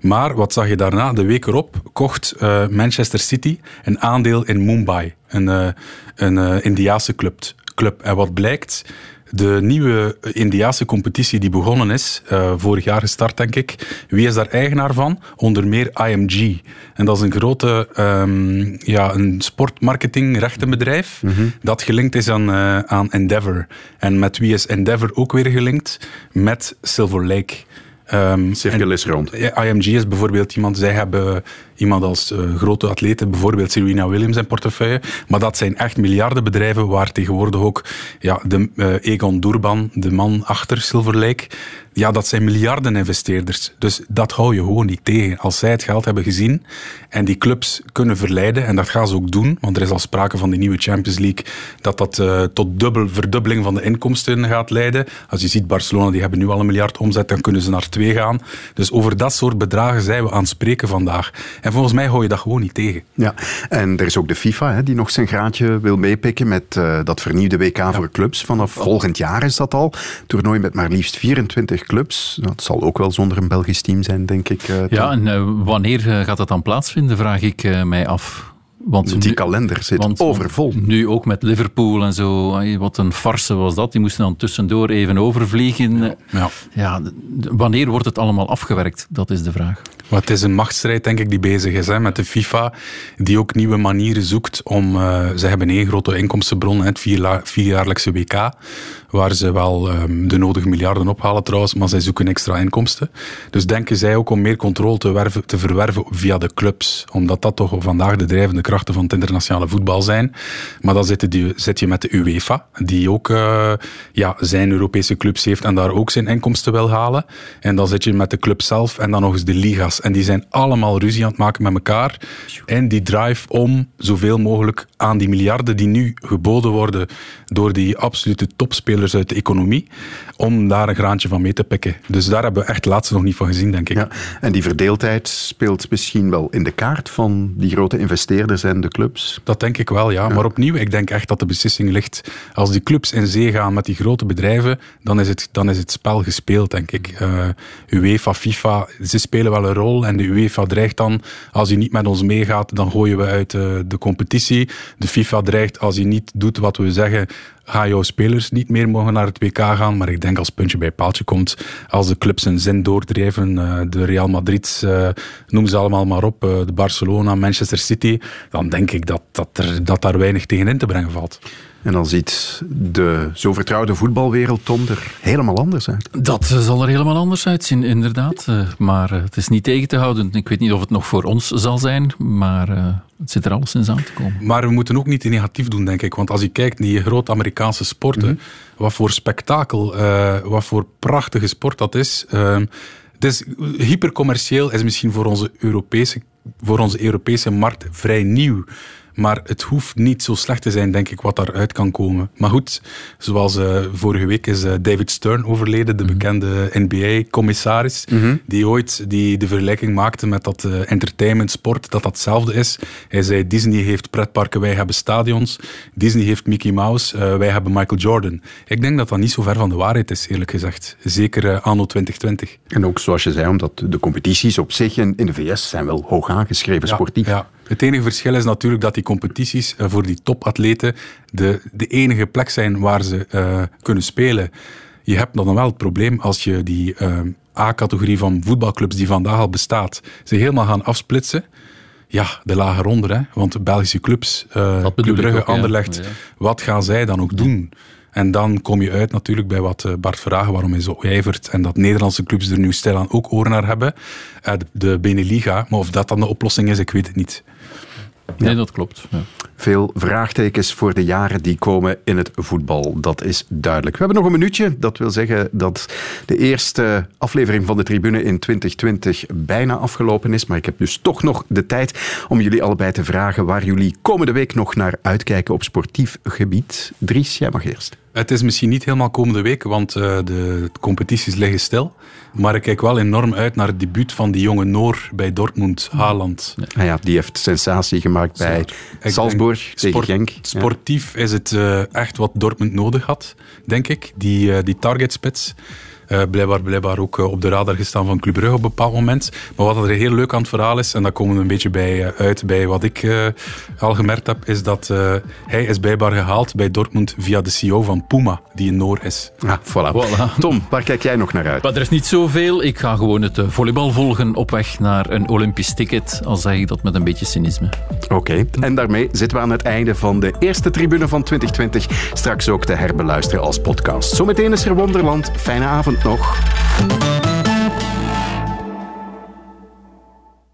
Maar wat zag je daarna? De week erop kocht uh, Manchester City een aandeel in Mumbai, een, uh, een Indiaanse club. club. En wat blijkt? De nieuwe Indiaanse competitie die begonnen is, uh, vorig jaar gestart denk ik. Wie is daar eigenaar van? Onder meer IMG. En dat is een grote um, ja, een sportmarketing rechtenbedrijf mm -hmm. dat gelinkt is aan, uh, aan Endeavor. En met wie is Endeavor ook weer gelinkt? Met Silver Lake. Um, Cirkel is rond. IMG is bijvoorbeeld iemand, zij hebben iemand als uh, grote atleten, bijvoorbeeld Serena Williams in portefeuille. Maar dat zijn echt miljardenbedrijven waar tegenwoordig ook ja, de, uh, Egon Durban, de man achter Silver Lake, ja, dat zijn miljarden investeerders. Dus dat hou je gewoon niet tegen. Als zij het geld hebben gezien en die clubs kunnen verleiden, en dat gaan ze ook doen, want er is al sprake van die nieuwe Champions League, dat dat uh, tot dubbel, verdubbeling van de inkomsten gaat leiden. Als je ziet, Barcelona, die hebben nu al een miljard omzet, dan kunnen ze naar twee gaan. Dus over dat soort bedragen zijn we aan het spreken vandaag. En volgens mij hou je dat gewoon niet tegen. Ja, en er is ook de FIFA, hè, die nog zijn graadje wil meepikken met uh, dat vernieuwde WK ja. voor clubs. Vanaf volgend jaar is dat al. Toernooi met maar liefst 24 clubs. Dat zal ook wel zonder een Belgisch team zijn, denk ik. Uh, ja, en uh, wanneer gaat dat dan plaatsvinden, vraag ik mij af. Want die nu, kalender zit want, overvol. Nu ook met Liverpool en zo. Wat een farce was dat. Die moesten dan tussendoor even overvliegen. Ja. ja. ja wanneer wordt het allemaal afgewerkt? Dat is de vraag. Maar het is een machtsstrijd, denk ik, die bezig is hè, met de FIFA, die ook nieuwe manieren zoekt om... Uh, ze hebben één grote inkomstenbron, het vier, vierjaarlijkse WK, waar ze wel um, de nodige miljarden ophalen trouwens, maar zij zoeken extra inkomsten. Dus denken zij ook om meer controle te, werven, te verwerven via de clubs, omdat dat toch vandaag de drijvende krachten van het internationale voetbal zijn. Maar dan zit, die, zit je met de UEFA, die ook uh, ja, zijn Europese clubs heeft en daar ook zijn inkomsten wil halen. En dan zit je met de club zelf en dan nog eens de liga's en die zijn allemaal ruzie aan het maken met elkaar. En die drive om zoveel mogelijk aan die miljarden die nu geboden worden door die absolute topspelers uit de economie, om daar een graantje van mee te pikken. Dus daar hebben we echt laatst nog niet van gezien, denk ik. Ja, en die verdeeldheid speelt misschien wel in de kaart van die grote investeerders en de clubs? Dat denk ik wel, ja. ja. Maar opnieuw, ik denk echt dat de beslissing ligt. Als die clubs in zee gaan met die grote bedrijven, dan is het, dan is het spel gespeeld, denk ik. Uh, UEFA, FIFA, ze spelen wel een rol en de UEFA dreigt dan, als hij niet met ons meegaat, dan gooien we uit de, de competitie. De FIFA dreigt, als hij niet doet wat we zeggen, ga jouw spelers niet meer mogen naar het WK gaan. Maar ik denk als puntje bij paaltje komt, als de clubs hun zin doordrijven, eh, de Real Madrid, uh, noem ze allemaal maar op, uh, de Barcelona, Manchester City, dan denk ik dat, dat, er, dat daar weinig tegen in te brengen valt. En dan ziet de zo vertrouwde voetbalwereld, Tom, er helemaal anders uit. Dat zal er helemaal anders uitzien, inderdaad. Maar het is niet tegen te houden. Ik weet niet of het nog voor ons zal zijn, maar het zit er alleszins aan te komen. Maar we moeten ook niet te negatief doen, denk ik. Want als je kijkt naar die grote Amerikaanse sporten, mm -hmm. wat voor spektakel, uh, wat voor prachtige sport dat is. Uh, het is hypercommercieel is misschien voor onze Europese, voor onze Europese markt vrij nieuw. Maar het hoeft niet zo slecht te zijn, denk ik, wat daaruit kan komen. Maar goed, zoals uh, vorige week is uh, David Stern overleden, de -hmm. bekende NBA-commissaris, mm -hmm. die ooit die de vergelijking maakte met dat uh, entertainment, sport, dat dat hetzelfde is. Hij zei, Disney heeft pretparken, wij hebben stadions. Disney heeft Mickey Mouse, wij hebben Michael Jordan. Ik denk dat dat niet zo ver van de waarheid is, eerlijk gezegd. Zeker anno 2020. En ook, zoals je zei, omdat de competities op zich in, in de VS zijn wel hoog aangeschreven, ja, sportief. Ja. Het enige verschil is natuurlijk dat die competities uh, voor die topatleten de, de enige plek zijn waar ze uh, kunnen spelen. Je hebt dan wel het probleem als je die uh, A-categorie van voetbalclubs die vandaag al bestaat, ze helemaal gaan afsplitsen. Ja, de lager onder, hè? want de Belgische clubs, Club Brugge, Anderlecht, ja. wat gaan zij dan ook doen? En dan kom je uit natuurlijk bij wat Bart vragen, waarom hij zo ijvert en dat Nederlandse clubs er nu stilaan ook oren naar hebben. De Beneliga, maar of dat dan de oplossing is, ik weet het niet. Nee, dat klopt. Ja. Veel vraagtekens voor de jaren die komen in het voetbal. Dat is duidelijk. We hebben nog een minuutje. Dat wil zeggen dat de eerste aflevering van de tribune in 2020 bijna afgelopen is. Maar ik heb dus toch nog de tijd om jullie allebei te vragen waar jullie komende week nog naar uitkijken op sportief gebied. Dries, jij mag eerst. Het is misschien niet helemaal komende week, want uh, de competities liggen stil. Maar ik kijk wel enorm uit naar het debuut van die jonge Noor bij Dortmund, Haaland. Ah ja, die heeft sensatie gemaakt bij ik Salzburg tegen sport, Genk. Sportief is het uh, echt wat Dortmund nodig had, denk ik. Die, uh, die targetspits. Uh, blijkbaar, blijkbaar ook op de radar gestaan van Club Brugge op een bepaald moment. Maar wat er heel leuk aan het verhaal is, en daar komen we een beetje bij uit bij wat ik uh, al gemerkt heb, is dat uh, hij is blijkbaar gehaald bij Dortmund via de CEO van Puma, die een Noor is. Ah, voilà. voilà. Tom, <laughs> waar kijk jij nog naar uit? Maar er is niet zoveel. Ik ga gewoon het volleybal volgen op weg naar een Olympisch ticket, al zeg ik dat met een beetje cynisme. Oké, okay. en daarmee zitten we aan het einde van de eerste tribune van 2020. Straks ook te herbeluisteren als podcast. Zometeen is er Wonderland. Fijne avond nog.